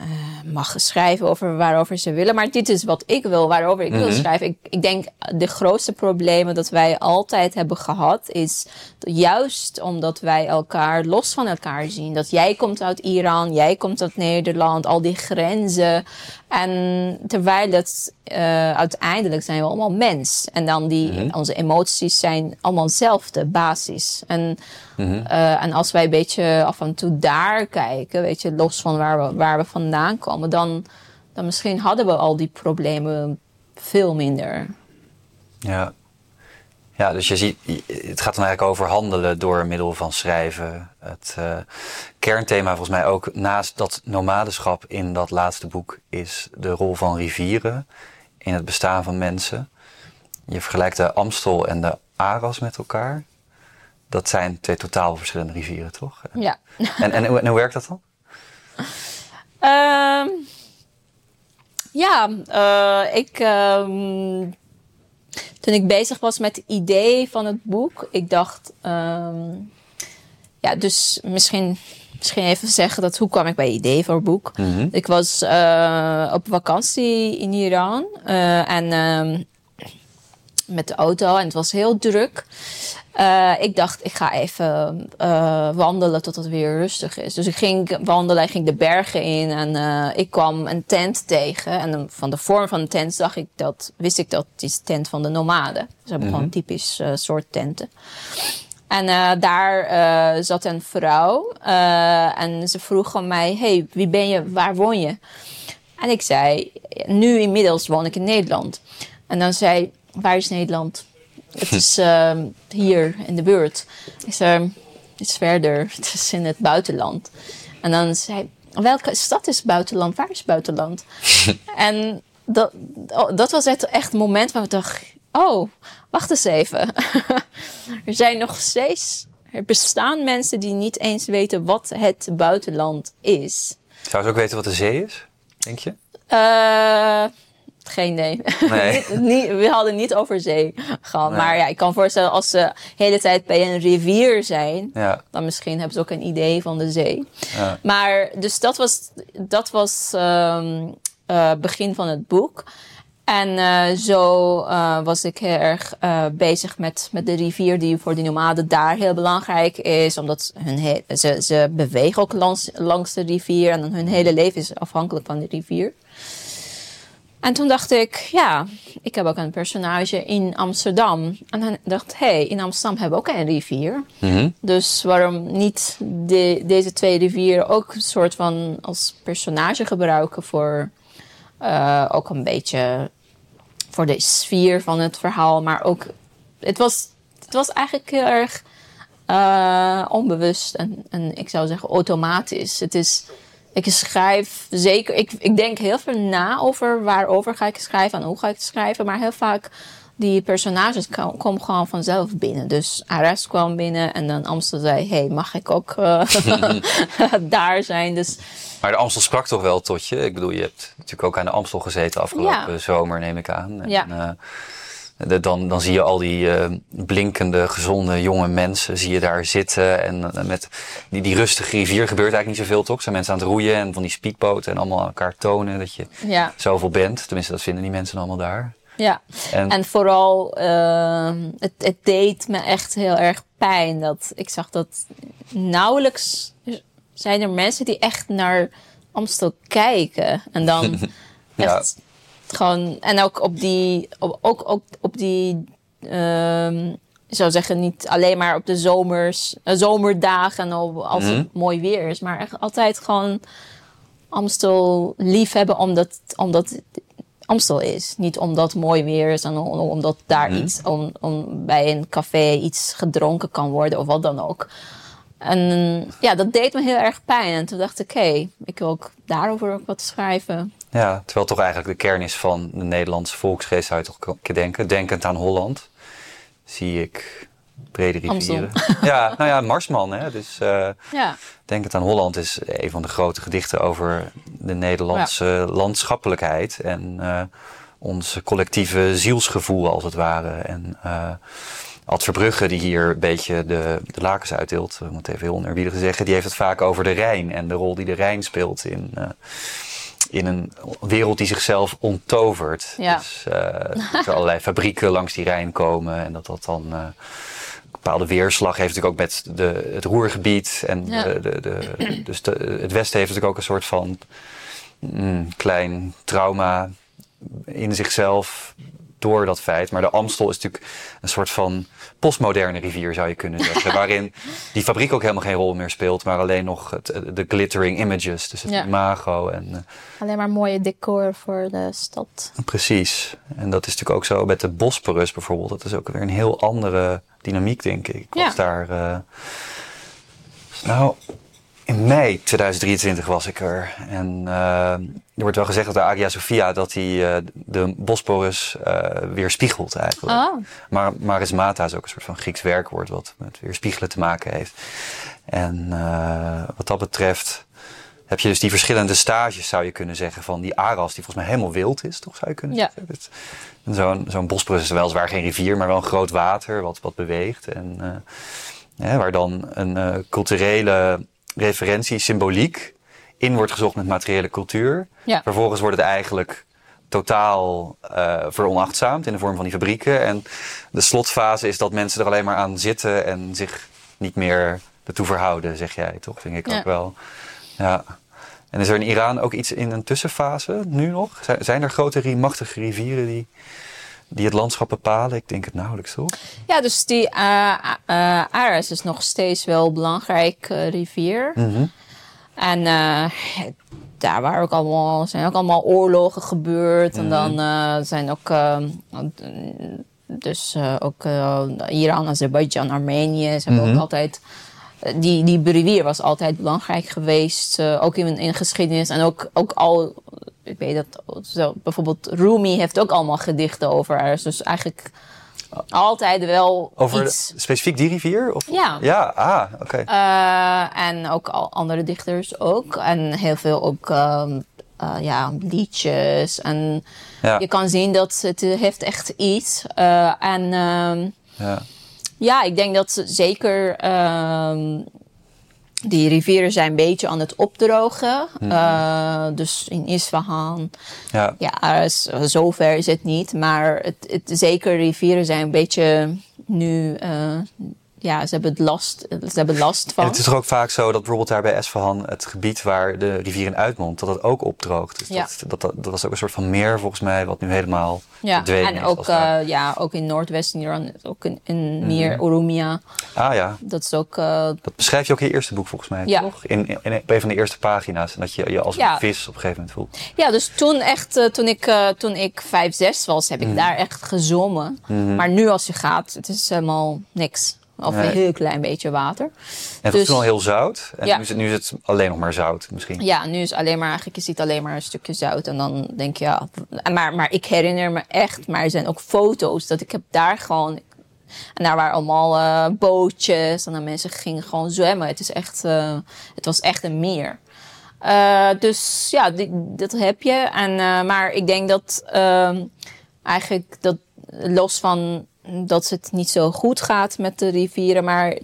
mag schrijven over waarover ze willen. Maar dit is wat ik wil, waarover ik mm -hmm. wil schrijven. Ik, ik denk de grootste problemen dat wij altijd hebben gehad is juist omdat wij elkaar los van elkaar zien. Dat jij komt uit Iran, jij komt uit Nederland, al die grenzen. En terwijl het uh, uiteindelijk zijn we allemaal mens. En dan die, mm -hmm. onze emoties zijn allemaal dezelfde basis. En, mm -hmm. uh, en als wij een beetje af en toe daar kijken, weet je, los van waar we, waar we vandaan komen, dan, dan misschien hadden we al die problemen veel minder. Ja. Ja, dus je ziet, het gaat dan eigenlijk over handelen door middel van schrijven. Het uh, kernthema volgens mij ook naast dat nomadenschap in dat laatste boek is de rol van rivieren in het bestaan van mensen. Je vergelijkt de Amstel en de Aras met elkaar. Dat zijn twee totaal verschillende rivieren, toch? Ja. En, en, en hoe werkt dat dan? Uh, ja, uh, ik. Uh, toen ik bezig was met het idee van het boek, ik dacht, um, ja, dus misschien misschien even zeggen dat hoe kwam ik bij het idee voor het boek. Mhm. Ik was eh, op vakantie in Iran eh, en ehm, met de auto en het was heel druk. Eh, ik dacht, ik ga even eh, wandelen tot het weer rustig is. Dus ik ging wandelen, ik ging de bergen in en eh, ik kwam een tent tegen. En van de vorm van de tent zag ik dat, wist ik dat de tent van de nomaden. Ze hebben gewoon typisch eh, soort tenten. En daar zat een vrouw en ze vroeg aan mij: Hey, wie ben je? Waar woon je? En ik zei: Nu inmiddels woon ik in Nederland. En dan zei: Waar is Nederland? Het is eh, hier in de buurt. Ik zei: Het is verder, <laughs> het is in het buitenland. En dan zei Welke stad is buitenland? Waar is buitenland? <laughs> en dat, oh, dat was echt, echt een moment waar ik dacht: Oh, wacht eens even. <laughs> er zijn nog steeds. Er bestaan mensen die niet eens weten wat het buitenland is. Zou ze ook weten wat de zee is, denk je? Eh, geen. Nee. <laughs> We hadden niet over zee gehad. Nee. Maar ja, ik kan voorstellen als ze de hele tijd bij een rivier zijn. Ja. Dan misschien hebben ze ook een idee van de zee. Ja. Maar dus dat was, dat was ehm eh, begin van het boek. En eh, zo eh, was ik heel erg bezig met, met de rivier die voor de nomaden daar heel belangrijk is. Omdat hun he- ze, ze bewegen ook langs, langs de rivier en hun hele leven is afhankelijk van de rivier. En toen dacht ik, ja, ik heb ook een personage in Amsterdam. En dan dacht hé, hey, in Amsterdam hebben we ook een rivier. Mhm. Dus waarom niet de, deze twee rivieren ook een soort van als personage gebruiken voor eh, ook een beetje voor de sfeer van het verhaal, maar ook het was, het was eigenlijk heel erg eh, onbewust en, en ik zou zeggen automatisch. Het is, ik schrijf zeker, ik, ik denk heel veel na over waarover ga ik schrijven en hoe ga ik schrijven, maar heel vaak die personages ko- komen gewoon vanzelf binnen. Dus Ares kwam binnen en dan Amstel zei, hey, mag ik ook <laughs> eh, <laughs> daar zijn? Dus Maar de Amstel sprak toch wel tot je? Ik bedoel, je hebt natuurlijk ook aan de Amstel gezeten afgelopen Ja. zomer, neem ik aan. En, Ja. eh, dan, dan zie je al die eh, blinkende, gezonde, jonge mensen zie je daar zitten. En eh, met die, die rustige rivier gebeurt eigenlijk niet zoveel, toch? Zijn mensen aan het roeien en van die speedboten en allemaal elkaar tonen dat je ja, zoveel bent. Tenminste, dat vinden die mensen allemaal daar. ja. En, En vooral, ehm, het, het deed me echt heel erg pijn. Dat ik zag dat nauwelijks zijn er mensen die echt naar Amstel kijken. En dan <laughs> Ja. Gewoon, en ook op die, op, ook, ook op die, ehm, ik zou zeggen, niet alleen maar op de zomers, eh, zomerdagen en als Mhm. het mooi weer is, maar echt altijd gewoon Amstel lief hebben omdat, omdat Amstel is. Niet omdat het mooi weer is en om- omdat daar Mhm. iets, om, om bij een café iets gedronken kan worden of wat dan ook. En ja, dat deed me heel erg pijn. En toen dacht ik, hé, ik wil ook daarover ook wat schrijven. Ja, terwijl toch eigenlijk de kern is van de Nederlandse volksgeest, zou je toch denken. Denkend aan Holland, zie ik brede rivieren. <laughs> Ja, nou ja, Marsman, hè. Dus eh, Ja, Denkend aan Holland is een van de grote gedichten over de Nederlandse landschappelijkheid. En eh, ons collectieve zielsgevoel, als het ware. En eh Ad Verbrugge, die hier een beetje de, de lakens uitdeelt, om het even heel onerbiedig zeggen, die heeft het vaak over de Rijn en de rol die de Rijn speelt in, in een wereld die zichzelf onttovert. Ja. Dus eh, dat er allerlei <laughs> fabrieken langs die Rijn komen en dat dat dan eh, een bepaalde weerslag heeft natuurlijk ook met de, het roergebied. En Ja. de, de, de, dus de, het Westen heeft natuurlijk ook een soort van mm, klein trauma in zichzelf door dat feit. Maar de Amstel is natuurlijk een soort van postmoderne rivier, zou je kunnen <laughs> zeggen. waarin die fabriek ook helemaal geen rol meer speelt, maar alleen nog het, de glittering images. Dus het Ja. imago. En, eh, alleen maar mooie decor voor de stad. precies. En dat is natuurlijk ook zo met de Bosporus bijvoorbeeld. Dat is ook weer een heel andere dynamiek, denk ik. Ik was Ja. daar. eh, nou, in mei 2023 was ik er. En eh, er wordt wel gezegd dat de Hagia Sophia dat die eh, de Bosporus eh weer spiegelt eigenlijk. Oh, Maar marismata is ook een soort van Grieks werkwoord wat met weer spiegelen te maken heeft. En wat dat betreft heb je dus die verschillende stages, zou je kunnen zeggen, van die Aras, die volgens mij helemaal wild is, toch zou je kunnen Ja. zeggen. En Zo'n zo'n Bosporus is weliswaar geen rivier, maar wel een groot water wat, wat beweegt. En hè, waar dan een culturele referentie, symboliek in wordt gezocht met materiële cultuur. Ja. Vervolgens wordt het eigenlijk totaal eh veronachtzaamd in de vorm van die fabrieken. En de slotfase is dat mensen er alleen maar aan zitten en zich niet meer ertoe verhouden, zeg jij, toch? Vind ik Ja. ook wel. Ja. En is er in Iran ook iets in een tussenfase nu nog? Zijn, er grote, machtige rivieren die, die het landschap bepalen? Ik denk het nauwelijks, toch? Ja, dus die eh, Aras is nog steeds wel een belangrijk eh, rivier. Mhm. En daar waren ook allemaal, zijn ook allemaal oorlogen gebeurd. En dan eh, zijn ook, dus ook Iran, Azerbeidzjan, Armenië. Ze hebben Mhm. ook altijd, eh, die, die rivier was altijd belangrijk geweest. eh, ook in, in geschiedenis. En ook, ook al, ik weet dat, zo, bijvoorbeeld Rumi heeft ook allemaal gedichten over Aras. Dus eigenlijk altijd wel Over iets. specifiek die rivier? Of? Ja. Ja, ah, oké. Eh, en ook al andere dichters ook. En heel veel ook ehm, eh, ja, liedjes. En ja, je kan zien dat het heeft echt iets. Eh, en ehm, ja. Ja, ik denk dat ze zeker... ehm, die rivieren zijn een beetje aan het opdrogen. Eh, dus in Isfahan. ja. Ja, is- zover is het niet. Maar het, het, zeker rivieren zijn een beetje nu... eh, ja, ze hebben, het last, ze hebben last van. En het is toch ook vaak zo dat bijvoorbeeld daar bij Esfahan, het gebied waar de rivier in uitmondt, dat het ook opdroogt. Dus Ja. dat, dat, dat, dat was ook een soort van meer volgens mij, wat nu helemaal Ja, verdwenen en is, ook, eh, ja, ook in Noordwest-Iran, ook in, in Mhm. meer Oromia. Ah ja, Dat is ook, eh, dat beschrijf je ook in je eerste boek volgens mij, Ja. toch? In, in, in op een van de eerste pagina's. En dat je je als Ja. een vis op een gegeven moment voelt. ja, dus toen echt, eh, toen ik, toen ik 5, 6 was, heb ik Mhm. daar echt gezongen. Maar nu als je gaat, het is helemaal niks. Of Nee. een heel klein beetje water. En het was Dus- toen al heel zout. En Ja. nu, is het, nu is het alleen nog maar zout misschien. Ja, nu is alleen maar, eigenlijk, je ziet alleen maar een stukje zout. En dan denk je, ja, maar, maar ik herinner me echt, maar er zijn ook foto's dat ik heb daar gewoon, en daar waren allemaal eh, bootjes en dan mensen gingen gewoon zwemmen. Het is echt, eh, het was echt een meer. Eh, dus ja, die, dat heb je. En, maar ik denk dat ehm, eigenlijk dat los van dat het niet zo goed gaat met de rivieren, maar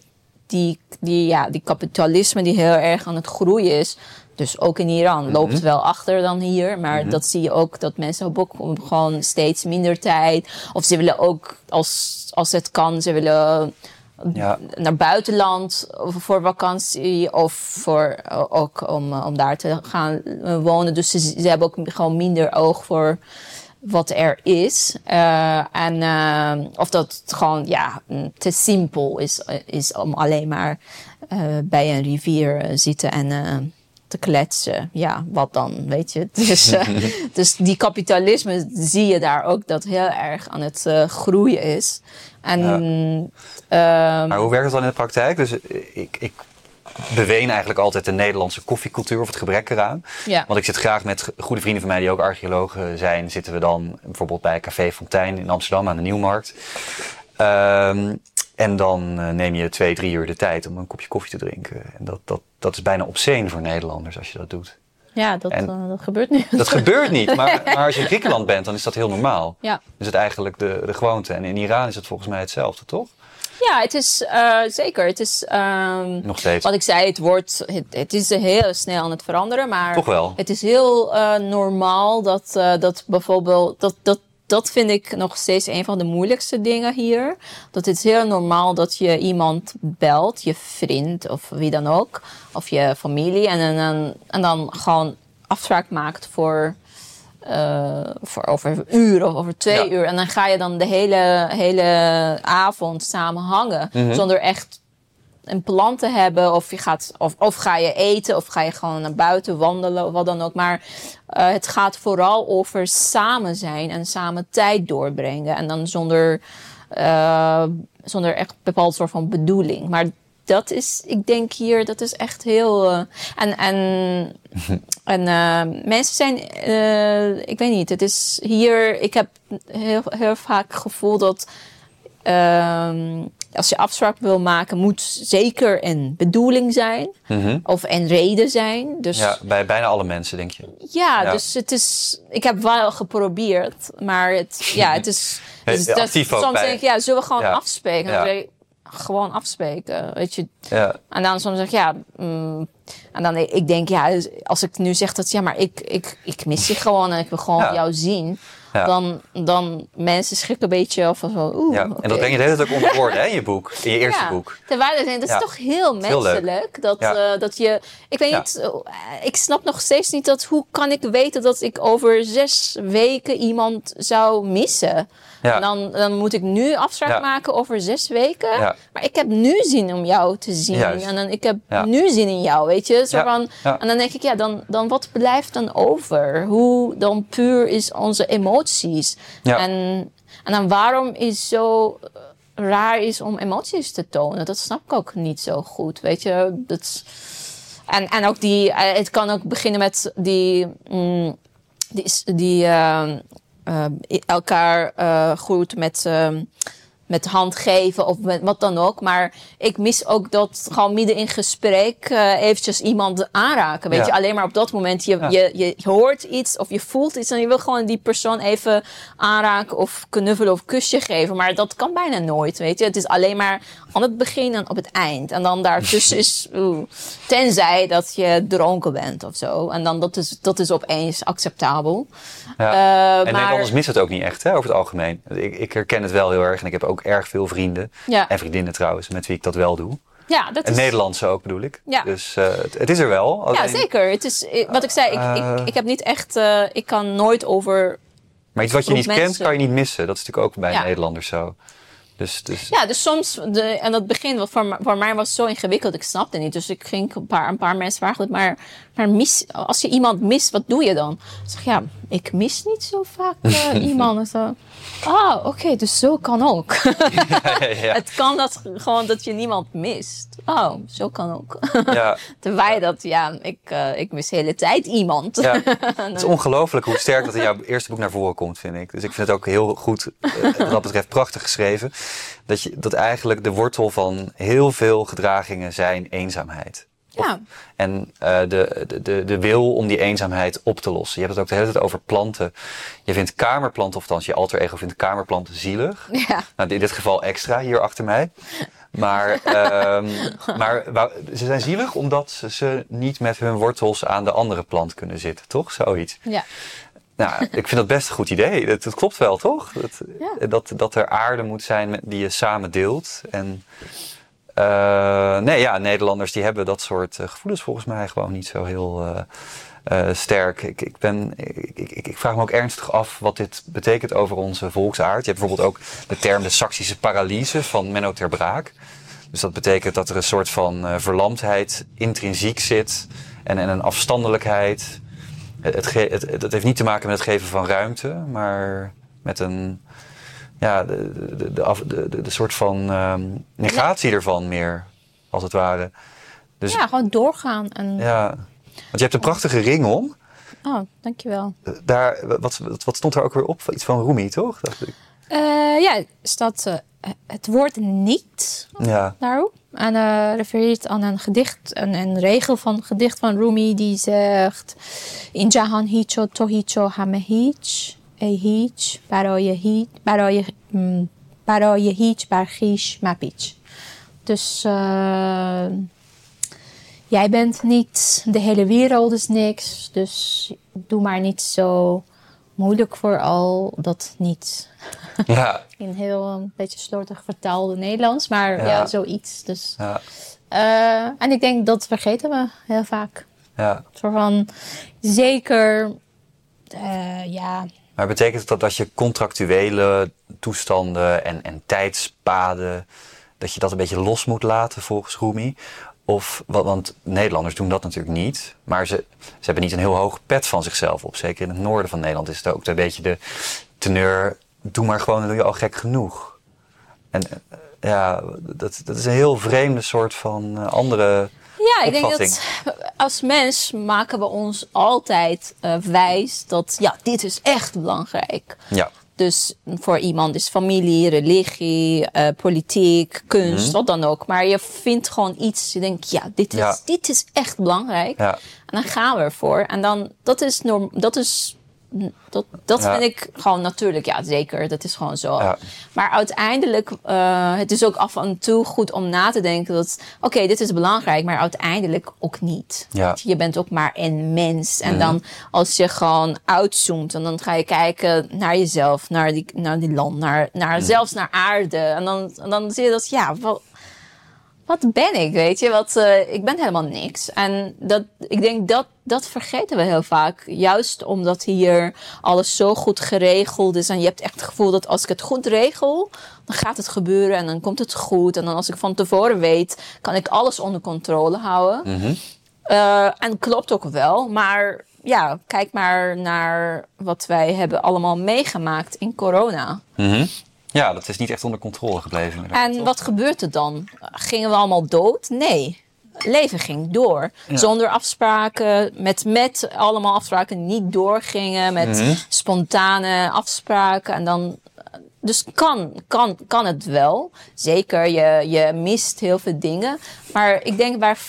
die, die, ja, die kapitalisme die heel erg aan het groeien is. Dus ook in Iran loopt wel achter dan hier. Maar dat zie je ook dat mensen hebben ook gewoon steeds minder tijd. Of ze willen ook, als, als het kan, ze willen Ja. naar buitenland voor vakantie of voor ook om, om daar te gaan eh, wonen. Dus ze, ze hebben ook gewoon minder oog voor wat er is. Eh, en eh, of dat het gewoon ja, mm, te simpel is, is om alleen maar eh, bij een rivier eh, zitten en eh, te kletsen. Ja, wat dan, weet je. <laughs> Dus, eh, <laughs> dus die kapitalisme zie je daar ook dat heel erg aan het eh, groeien is. En ehm, Maar hoe werkt het dan in de praktijk? Dus eh, ik, ik beween eigenlijk altijd de Nederlandse koffiecultuur of het gebrek eraan. Ja. Want ik zit graag met goede vrienden van mij die ook archeologen zijn. Zitten we dan bijvoorbeeld bij Café Fontijn in Amsterdam aan de Nieuwmarkt. Ehm, en dan eh, neem je twee, drie uur de tijd om een kopje koffie te drinken. En dat, dat, dat is bijna obscene voor Nederlanders als je dat doet. Ja, dat, eh, dat gebeurt nu. Dat gebeurt niet, maar, <laughs> maar als je in Griekenland bent, dan is dat heel normaal. Ja. Is het eigenlijk de, de gewoonte. En in Iran is het volgens mij hetzelfde, toch? Ja, het is eh, zeker. Het is, ehm, Nog steeds. wat ik zei, het, wordt, het, het is heel snel aan het veranderen. Maar Toch wel. het is heel eh, normaal dat, eh, dat bijvoorbeeld... Dat, dat, dat vind ik nog steeds een van de moeilijkste dingen hier. Dat het is heel normaal dat je iemand belt, je vriend of wie dan ook. Of je familie. En, en, en dan gewoon afspraak maakt voor... eh, voor over een uur of over twee Ja. uur. En dan ga je dan de hele, hele avond samen hangen. Mhm. Zonder echt een plan te hebben. Of, je gaat, of, of ga je eten. Of ga je gewoon naar buiten wandelen. Of wat dan ook. Maar eh, het gaat vooral over samen zijn. En samen tijd doorbrengen. En dan zonder, eh, zonder echt bepaald soort van bedoeling. Maar dat is, ik denk hier, dat is echt heel. eh, en en, <laughs> en eh, mensen zijn, eh, ik weet niet, het is hier, ik heb heel, heel vaak het gevoel dat. ehm, als je afspraak wil maken, moet zeker een bedoeling zijn. Of een reden zijn. Dus Ja, bij bijna alle mensen, denk je. ja, Ja. dus het is. Ik heb wel geprobeerd, maar het, ja, het is. Het is- dat- actief ook soms bij- denk ik, ja, zullen we gewoon Ja. afspreken? Ja. Gewoon afspreken, weet je. Ja, En dan soms zeg ik, ja, mm, en dan ik denk, ja, dus als ik nu zeg dat, ja, maar ik, ik, ik mis je gewoon en ik wil gewoon Ja. jou zien. Ja. Dan, dan mensen schrikken een beetje of zo. Oeh, Ja, en dat breng je de hele tijd ook onder woorden, hè, in je boek. In je eerste Ja, boek. Terwijl dat is toch heel menselijk. Dat, eh, dat je. Ik weet niet. eh, ik snap nog steeds niet dat. Hoe kan ik weten dat ik over zes weken iemand zou missen? Ja. Dan, dan moet ik nu afspraak Ja. maken over zes weken. Ja. Maar ik heb nu zin om jou te zien. Juist. En dan, ik heb nu zin in jou, weet je? Zo van. En dan denk ik, ja, dan, dan wat blijft dan over? Hoe dan puur is onze emoties? En, en dan waarom is zo raar is om emoties te tonen? Dat snap ik ook niet zo goed, weet je? Dat, en, en ook die, eh, het kan ook beginnen met die, mm, die, die eh, eh, elkaar eh, goed met, eh, met hand geven of met wat dan ook. Maar ik mis ook dat gewoon midden in gesprek eh, eventjes iemand aanraken. Weet Ja. je, alleen maar op dat moment je, Ja. je, je hoort iets of je voelt iets en je wil gewoon die persoon even aanraken of knuffelen of kusje geven. Maar dat kan bijna nooit, weet je. Het is alleen maar aan het begin en op het eind. En dan daartussen is, <laughs> oeh, tenzij dat je dronken bent of zo. En dan dat is, dat is opeens acceptabel. Ja. Eh, en maar- Nederlanders missen het ook niet echt, hè, over het algemeen. Ik, ik herken het wel heel erg en ik heb ook erg veel vrienden. Ja. En vriendinnen trouwens, met wie ik dat wel doe. Ja, dat En is... Nederlandse ook bedoel ik. Ja. Dus eh, het, het is er wel. Ja, alleen- zeker. Het is, eh, wat ik zei, ik, Eh. ik, ik heb niet echt, eh, ik kan nooit over. Maar iets wat je niet kent, kan je niet missen. Dat is natuurlijk ook bij Ja. Nederlanders zo. Dus, dus Ja, dus soms, de, en dat begin wat voor, voor mij was zo ingewikkeld, ik snapte niet. Dus ik ging een paar, een paar mensen vragen, maar, maar mis, als je iemand mist, wat doe je dan? Ik zeg, ja, ik mis niet zo vaak <laughs> eh, iemand. Ah, oké, dus zo kan ook. <laughs> ja, ja, <laughs> Het kan dat gewoon dat je niemand mist. Oh, zo kan ook. ja. <laughs> Terwijl dat, ja, ik, eh, ik mis de hele tijd iemand. Het is ongelooflijk hoe sterk dat in jouw eerste boek naar voren komt, vind ik. Dus ik vind het ook heel goed, eh, wat dat betreft prachtig geschreven. Dat, je, dat eigenlijk de wortel van heel veel gedragingen zijn eenzaamheid. Ja. En eh, de, de, de, wil om die eenzaamheid op te lossen. Je hebt het ook de hele tijd over planten. Je vindt kamerplanten, of althans je alter ego vindt kamerplanten zielig. Ja. Nou, in dit geval extra, hier achter mij. Maar, <laughs> ehm, maar ze zijn zielig omdat ze, ze niet met hun wortels aan de andere plant kunnen zitten, toch? Zoiets. Ja. Nou, ik vind dat best een goed idee. Dat, dat klopt wel, toch? Dat, Ja. dat, dat er aarde moet zijn met- die je samen deelt. En eh, nee, ja, Nederlanders die hebben dat soort eh, gevoelens volgens mij gewoon niet zo heel eh, sterk. Ik, ik, ben, ik, ik, vraag me ook ernstig af wat dit betekent over onze volksaard. Je hebt bijvoorbeeld ook de term de Saksische paralyse van Menno ter Braak. Dus dat betekent dat er een soort van verlamdheid intrinsiek zit en, en een afstandelijkheid. Het, het heeft niet te maken met het geven van ruimte, maar met een. Ja, de, de, de, soort van ehm, negatie ervan meer, als het ware. Dus ja, gewoon doorgaan. En, ja. Want je hebt een prachtige ring om. Oh, dankjewel. Daar, wat, wat, stond er ook weer op? Iets van Rumi, toch? Dacht ik. Eh, ja, staat eh, het woord niet Ja. daarop. En eh refereert aan een gedicht, een, een regel van een gedicht van Rumi die zegt... In jahan hicho to hicho hich, baraye, mm, baraye hich bar chish mapich. Dus eh, jij bent niet, de hele wereld is niks, dus doe maar niet zo moeilijk voor al dat niet. <laughs> Ja. In heel een beetje slordig vertaalde Nederlands, maar Ja. ja, zoiets. Dus, Ja. eh, en ik denk dat vergeten we heel vaak. ja. Zo van, zeker, eh, ja, Maar betekent dat dat je contractuele toestanden en, en tijdspaden, dat je dat een beetje los moet laten volgens Rumi? Of, wa- want Nederlanders doen dat natuurlijk niet, maar ze, ze hebben niet een heel hoog pet van zichzelf op. Zeker in het noorden van Nederland is het ook een beetje de teneur, doe maar gewoon, dan doe je al gek genoeg. En eh, ja, dat, dat is een heel vreemde soort van eh, andere Ja, ik denk dat als mens maken we ons altijd eh, wijs dat ja, dit is echt belangrijk. Ja, Dus voor iemand is familie, religie, eh, politiek, kunst, Mhm. wat dan ook. Maar je vindt gewoon iets, je denkt, ja, dit is, Ja. dit is echt belangrijk. ja, En dan gaan we ervoor. En dan, dat is, norm, dat is dat, dat Ja. vind ik gewoon natuurlijk. Ja, zeker. Dat is gewoon zo. Ja. Maar uiteindelijk, eh het is ook af en toe goed om na te denken dat, oké, dit is belangrijk, maar uiteindelijk ook niet. Ja. Je bent ook maar een mens. En dan als je gewoon uitzoomt en dan ga je kijken naar jezelf, naar die, naar die land, naar, naar zelfs naar aarde. En dan, en dan zie je dat, ja, wat ben ik, weet je? Wat, eh, ik ben helemaal niks. En dat, ik denk dat, dat vergeten we heel vaak. Juist omdat hier alles zo goed geregeld is. En je hebt echt het gevoel dat als ik het goed regel, dan gaat het gebeuren en dan komt het goed. En dan als ik van tevoren weet, kan ik alles onder controle houden. Eh, en klopt ook wel. Maar ja, kijk maar naar wat wij hebben allemaal meegemaakt in corona. Mhm. Ja, dat is niet echt onder controle gebleven. En toch? wat gebeurt er dan? Gingen we allemaal dood? Nee. Leven ging door. Zonder afspraken, met, met allemaal afspraken niet doorgingen, met Mhm. spontane afspraken. En dan, dus kan, kan, kan het wel. Zeker, je, je mist heel veel dingen. Maar ik denk waar,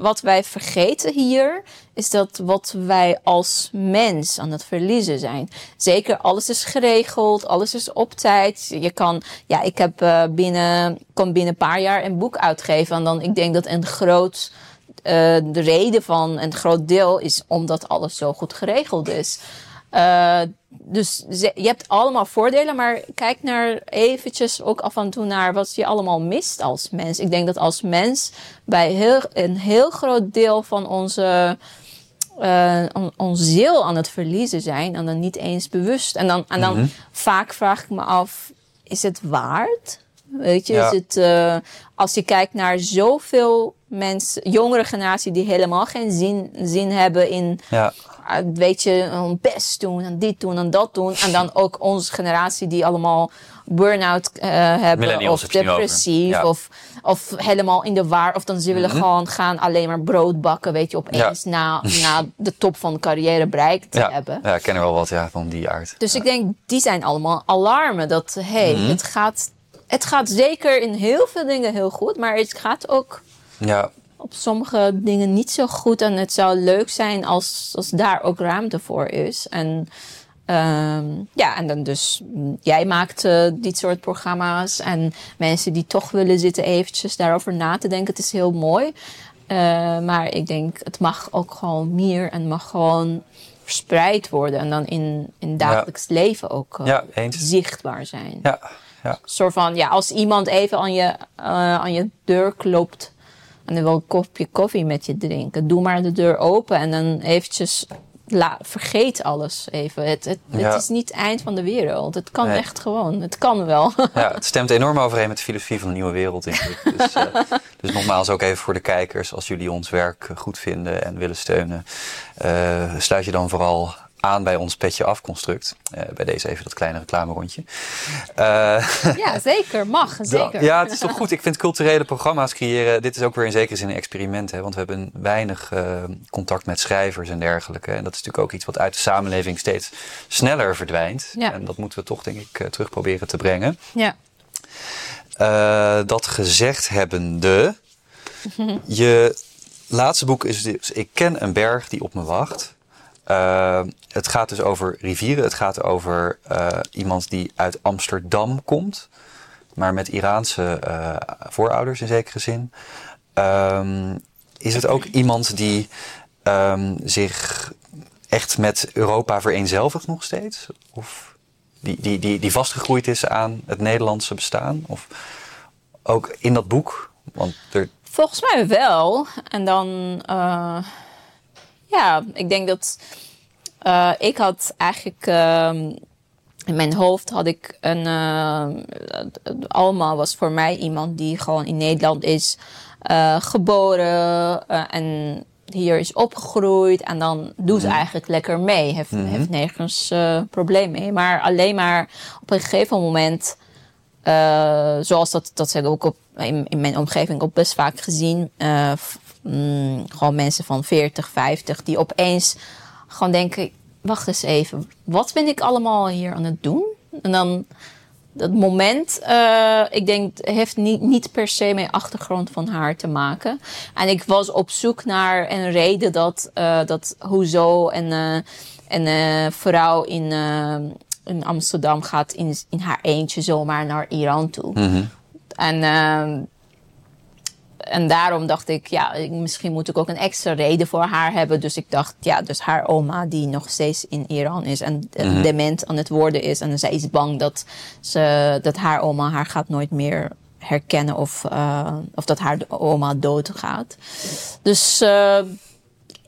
wat wij vergeten hier, is dat wat wij als mens aan het verliezen zijn. Zeker, alles is geregeld, alles is op tijd. Je kan, ja, ik heb eh, binnen, kan binnen een paar jaar een boek uitgeven. En dan, ik denk dat een groot, eh, de reden van een groot deel is omdat alles zo goed geregeld is. Eh, dus ze- je hebt allemaal voordelen, maar kijk naar eventjes ook af en toe naar wat je allemaal mist als mens. Ik denk dat als mens bij heel, een heel groot deel van onze, on- onze ziel aan het verliezen zijn en dan niet eens bewust. En dan, en dan vaak vraag ik me af, is het waard? Weet je, Ja. is het, eh, als je kijkt naar zoveel mensen, jongere generatie die helemaal geen zin, zin hebben in Ja, uh, weet je, hun best doen en dit doen en dat doen. En dan ook onze generatie die allemaal burn-out eh, hebben of depressief Ja. Mhm. of, of helemaal in de war. Of dan ze willen gewoon gaan alleen maar brood bakken, weet je, opeens na, <laughs> na de top van de carrière bereikt te ja. hebben. ja, ik ken er wel wat ja, van die aard. Dus ik denk, die zijn allemaal alarmen. Dat, hey, Mhm. het, gaat, het gaat zeker in heel veel dingen heel goed. Maar het gaat ook Ja, op sommige dingen niet zo goed. En het zou leuk zijn als, als daar ook ruimte voor is. En ehm, ja, en dan dus mm, jij maakt eh, dit soort programma's. En mensen die toch willen zitten eventjes daarover na te denken. Het is heel mooi. Eh, maar ik denk, het mag ook gewoon meer en mag gewoon verspreid worden. En dan in, in dagelijks leven ook eh, Ja, zichtbaar zijn ja, ja. soort van, ja, als iemand even aan je, aan je deur klopt en hij wil een kopje koffie met je drinken, doe maar de deur open en dan eventjes, la, vergeet alles even. Het, het, Ja. het is niet het eind van de wereld. Het kan Nee. echt gewoon. Het kan wel. <laughs> Ja, het stemt enorm overeen met de filosofie van de nieuwe wereld, denk ik. Dus, eh, <laughs> dus nogmaals ook even voor de kijkers, als jullie ons werk goed vinden en willen steunen, eh, sluit je dan vooral aan bij ons Petje Af construct. Eh, bij deze even dat kleine reclamerondje. Eh, ja, zeker. Mag. <laughs> Zeker. Ja, het is toch goed. Ik vind culturele programma's creëren. Dit is ook weer in zekere zin een experiment. Hè? Want we hebben weinig eh, contact met schrijvers en dergelijke. En dat is natuurlijk ook iets wat uit de samenleving steeds sneller verdwijnt. Ja. En dat moeten we toch, denk ik, terug proberen te brengen. Ja. Dat gezegd hebbende. <laughs> Je laatste boek is dus Ik ken een berg die op me wacht. Eh, het gaat dus over rivieren. Het gaat over eh, iemand die uit Amsterdam komt. Maar met Iraanse eh, voorouders in zekere zin. Ehm, is het ook iemand die ehm, zich echt met Europa vereenzelvigt nog steeds? Of die, die, die, die vastgegroeid is aan het Nederlandse bestaan? Of ook in dat boek? Want Volgens mij wel. En dan, ja, ik denk dat eh, ik had eigenlijk ehm, in mijn hoofd had ik een, eh, Alma was voor mij iemand die gewoon in Nederland is eh, geboren en hier is opgegroeid en dan doet ze eigenlijk lekker mee. Heeft, heeft nergens eh, probleem mee. Maar alleen maar op een gegeven moment zoals dat, dat heb ik ook op, in, in mijn omgeving ook best vaak gezien. Mm, gewoon mensen van 40, 50 die opeens gewoon denken: wacht eens even, wat ben ik allemaal hier aan het doen? En dan dat moment, eh, ik denk, heeft niet, niet per se met achtergrond van haar te maken. En ik was op zoek naar een reden dat, eh, dat hoezo en, eh, een uh, vrouw in, uh, in Amsterdam gaat in, in haar eentje zomaar naar Iran toe. Mhm. En, uh, en daarom dacht ik, ja, misschien moet ik ook een extra reden voor haar hebben. Dus ik dacht, ja, dus haar oma die nog steeds in Iran is en Mhm. dement aan het worden is. En zij is bang dat, ze, dat haar oma haar gaat nooit meer herkennen of, uh, of dat haar oma doodgaat. Dus uh,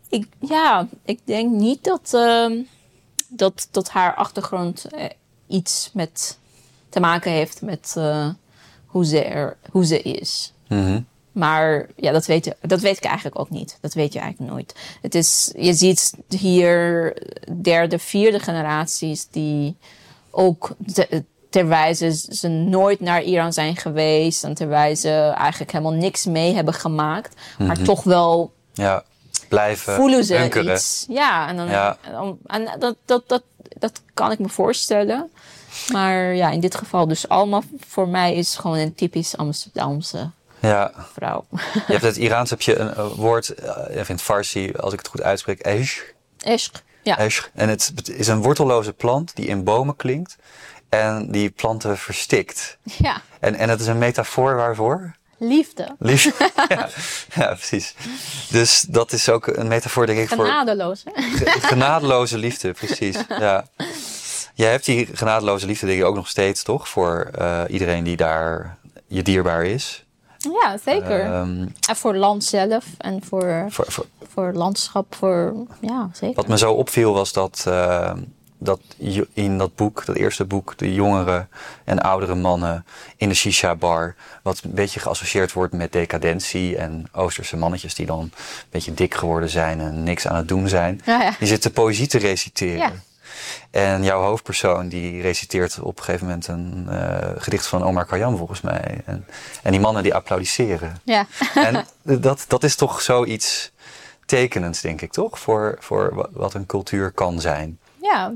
ik, ja, ik denk niet dat, dat, dat haar achtergrond eh, iets met te maken heeft met hoe, ze er, hoe ze is. Mhm. Maar ja, dat weet, dat weet ik eigenlijk ook niet. Dat weet je eigenlijk nooit. Het is, je ziet hier derde, vierde generaties die ook te, terwijl ze, ze nooit naar Iran zijn geweest en terwijl ze eigenlijk helemaal niks mee hebben gemaakt, maar Mhm. toch wel Ja, blijven voelen ze hunkeren. iets. Ja, en, dan, Ja. en, en dat, dat, dat, dat kan ik me voorstellen. Maar ja, in dit geval dus allemaal voor mij is gewoon een typisch Amsterdamse Ja, vrouw. je hebt het Iraans heb je een eh, woord, eh, even in het Farsi, als ik het goed uitspreek, esh. Ishq. Ja. Esh. En het is een wortelloze plant die in bomen klinkt en die planten verstikt. ja, En, en het is een metafoor waarvoor? liefde. Lief. <laughs> ja, ja, precies. Dus dat is ook een metafoor, denk ik, voor Genadeloos. hè? ge- genadeloze liefde, precies. <laughs> Ja. Jij hebt die genadeloze liefde, denk ik, ook nog steeds, toch? Voor eh, iedereen die daar je dierbaar is. Ja, zeker. Ehm, en voor land zelf en voor, voor, voor, voor landschap, voor... Ja, zeker. Wat me zo opviel was dat, eh, dat in dat boek, dat eerste boek, de jongere en oudere mannen in de shisha-bar, wat een beetje geassocieerd wordt met decadentie en Oosterse mannetjes die dan een beetje dik geworden zijn en niks aan het doen zijn, Ja, ja. die zitten poëzie te reciteren. Ja. En jouw hoofdpersoon die reciteert op een gegeven moment een eh, gedicht van Omar Khayyam volgens mij. En, en die mannen die applaudisseren. Ja. En dat, dat is toch zoiets tekenends, denk ik, toch? Voor, voor wa- wat een cultuur kan zijn. ja.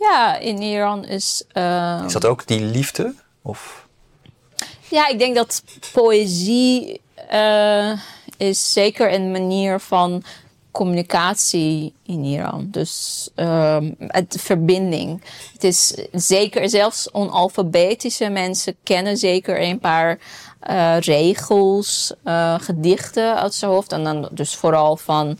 Ja, in Iran is... eh, Is dat ook die liefde? Of? Ja, ik denk dat poëzie eh, is zeker een manier van communicatie in Iran. Dus ehm het verbinding. Het is zeker, zelfs onalfabetische mensen kennen zeker een paar eh, regels, eh, gedichten uit zijn hoofd. En dan dus vooral van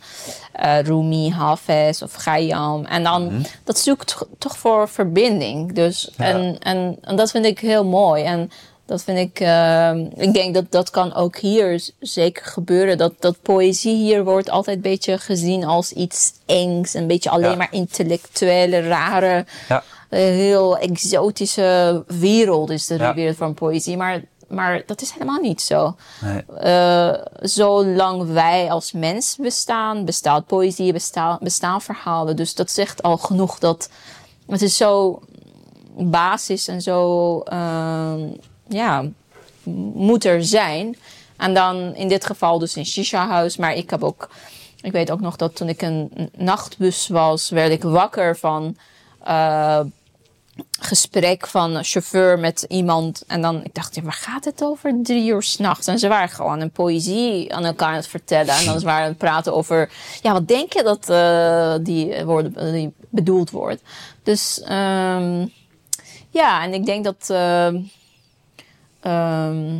eh, Rumi, Hafez of Khayyam. En dan, dat zoekt toch voor verbinding. Dus, Ja. en, en, en dat vind ik heel mooi. En dat vind ik, eh, ik denk dat dat kan ook hier zeker gebeuren. Dat, dat poëzie hier wordt altijd een beetje gezien als iets engs. Een beetje alleen Ja. maar intellectuele, rare, Ja. eh, heel exotische wereld is de Ja. wereld van poëzie. Maar, maar dat is helemaal niet zo. Nee. Eh, zolang wij als mens bestaan, bestaat poëzie, bestaan, bestaan verhalen. Dus dat zegt al genoeg dat het is zo basis en zo, ehm, ja, moet er zijn. En dan in dit geval dus een shisha-huis. Maar ik heb ook, ik weet ook nog dat toen ik een nachtbus was, werd ik wakker van eh, gesprek van chauffeur met iemand. En dan, ik dacht, ja, waar gaat het over? Drie uur s'nachts. En ze waren gewoon een poëzie aan elkaar aan het vertellen. En dan waren aan het praten over, ja, wat denk je dat eh, die, woorden, die bedoeld wordt? Dus ehm, ja, en ik denk dat ehm, ehm,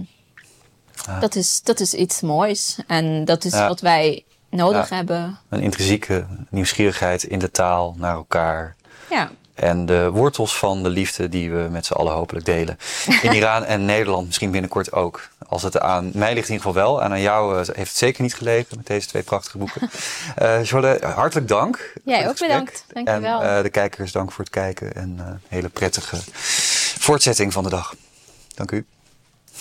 Ja. dat, is, dat is iets moois. En dat is Ja. wat wij nodig hebben. Een intrinsieke nieuwsgierigheid in de taal naar elkaar. Ja. En de wortels van de liefde die we met z'n allen hopelijk delen. In <laughs> Iran en Nederland misschien binnenkort ook. Als het aan mij ligt in ieder geval wel. En aan jou eh, heeft het zeker niet gelegen met deze twee prachtige boeken. <laughs> Jolle, hartelijk dank. Jij ook bedankt. Dankjewel. En eh, de kijkers dank voor het kijken. En een hele prettige voortzetting van de dag. Dank u.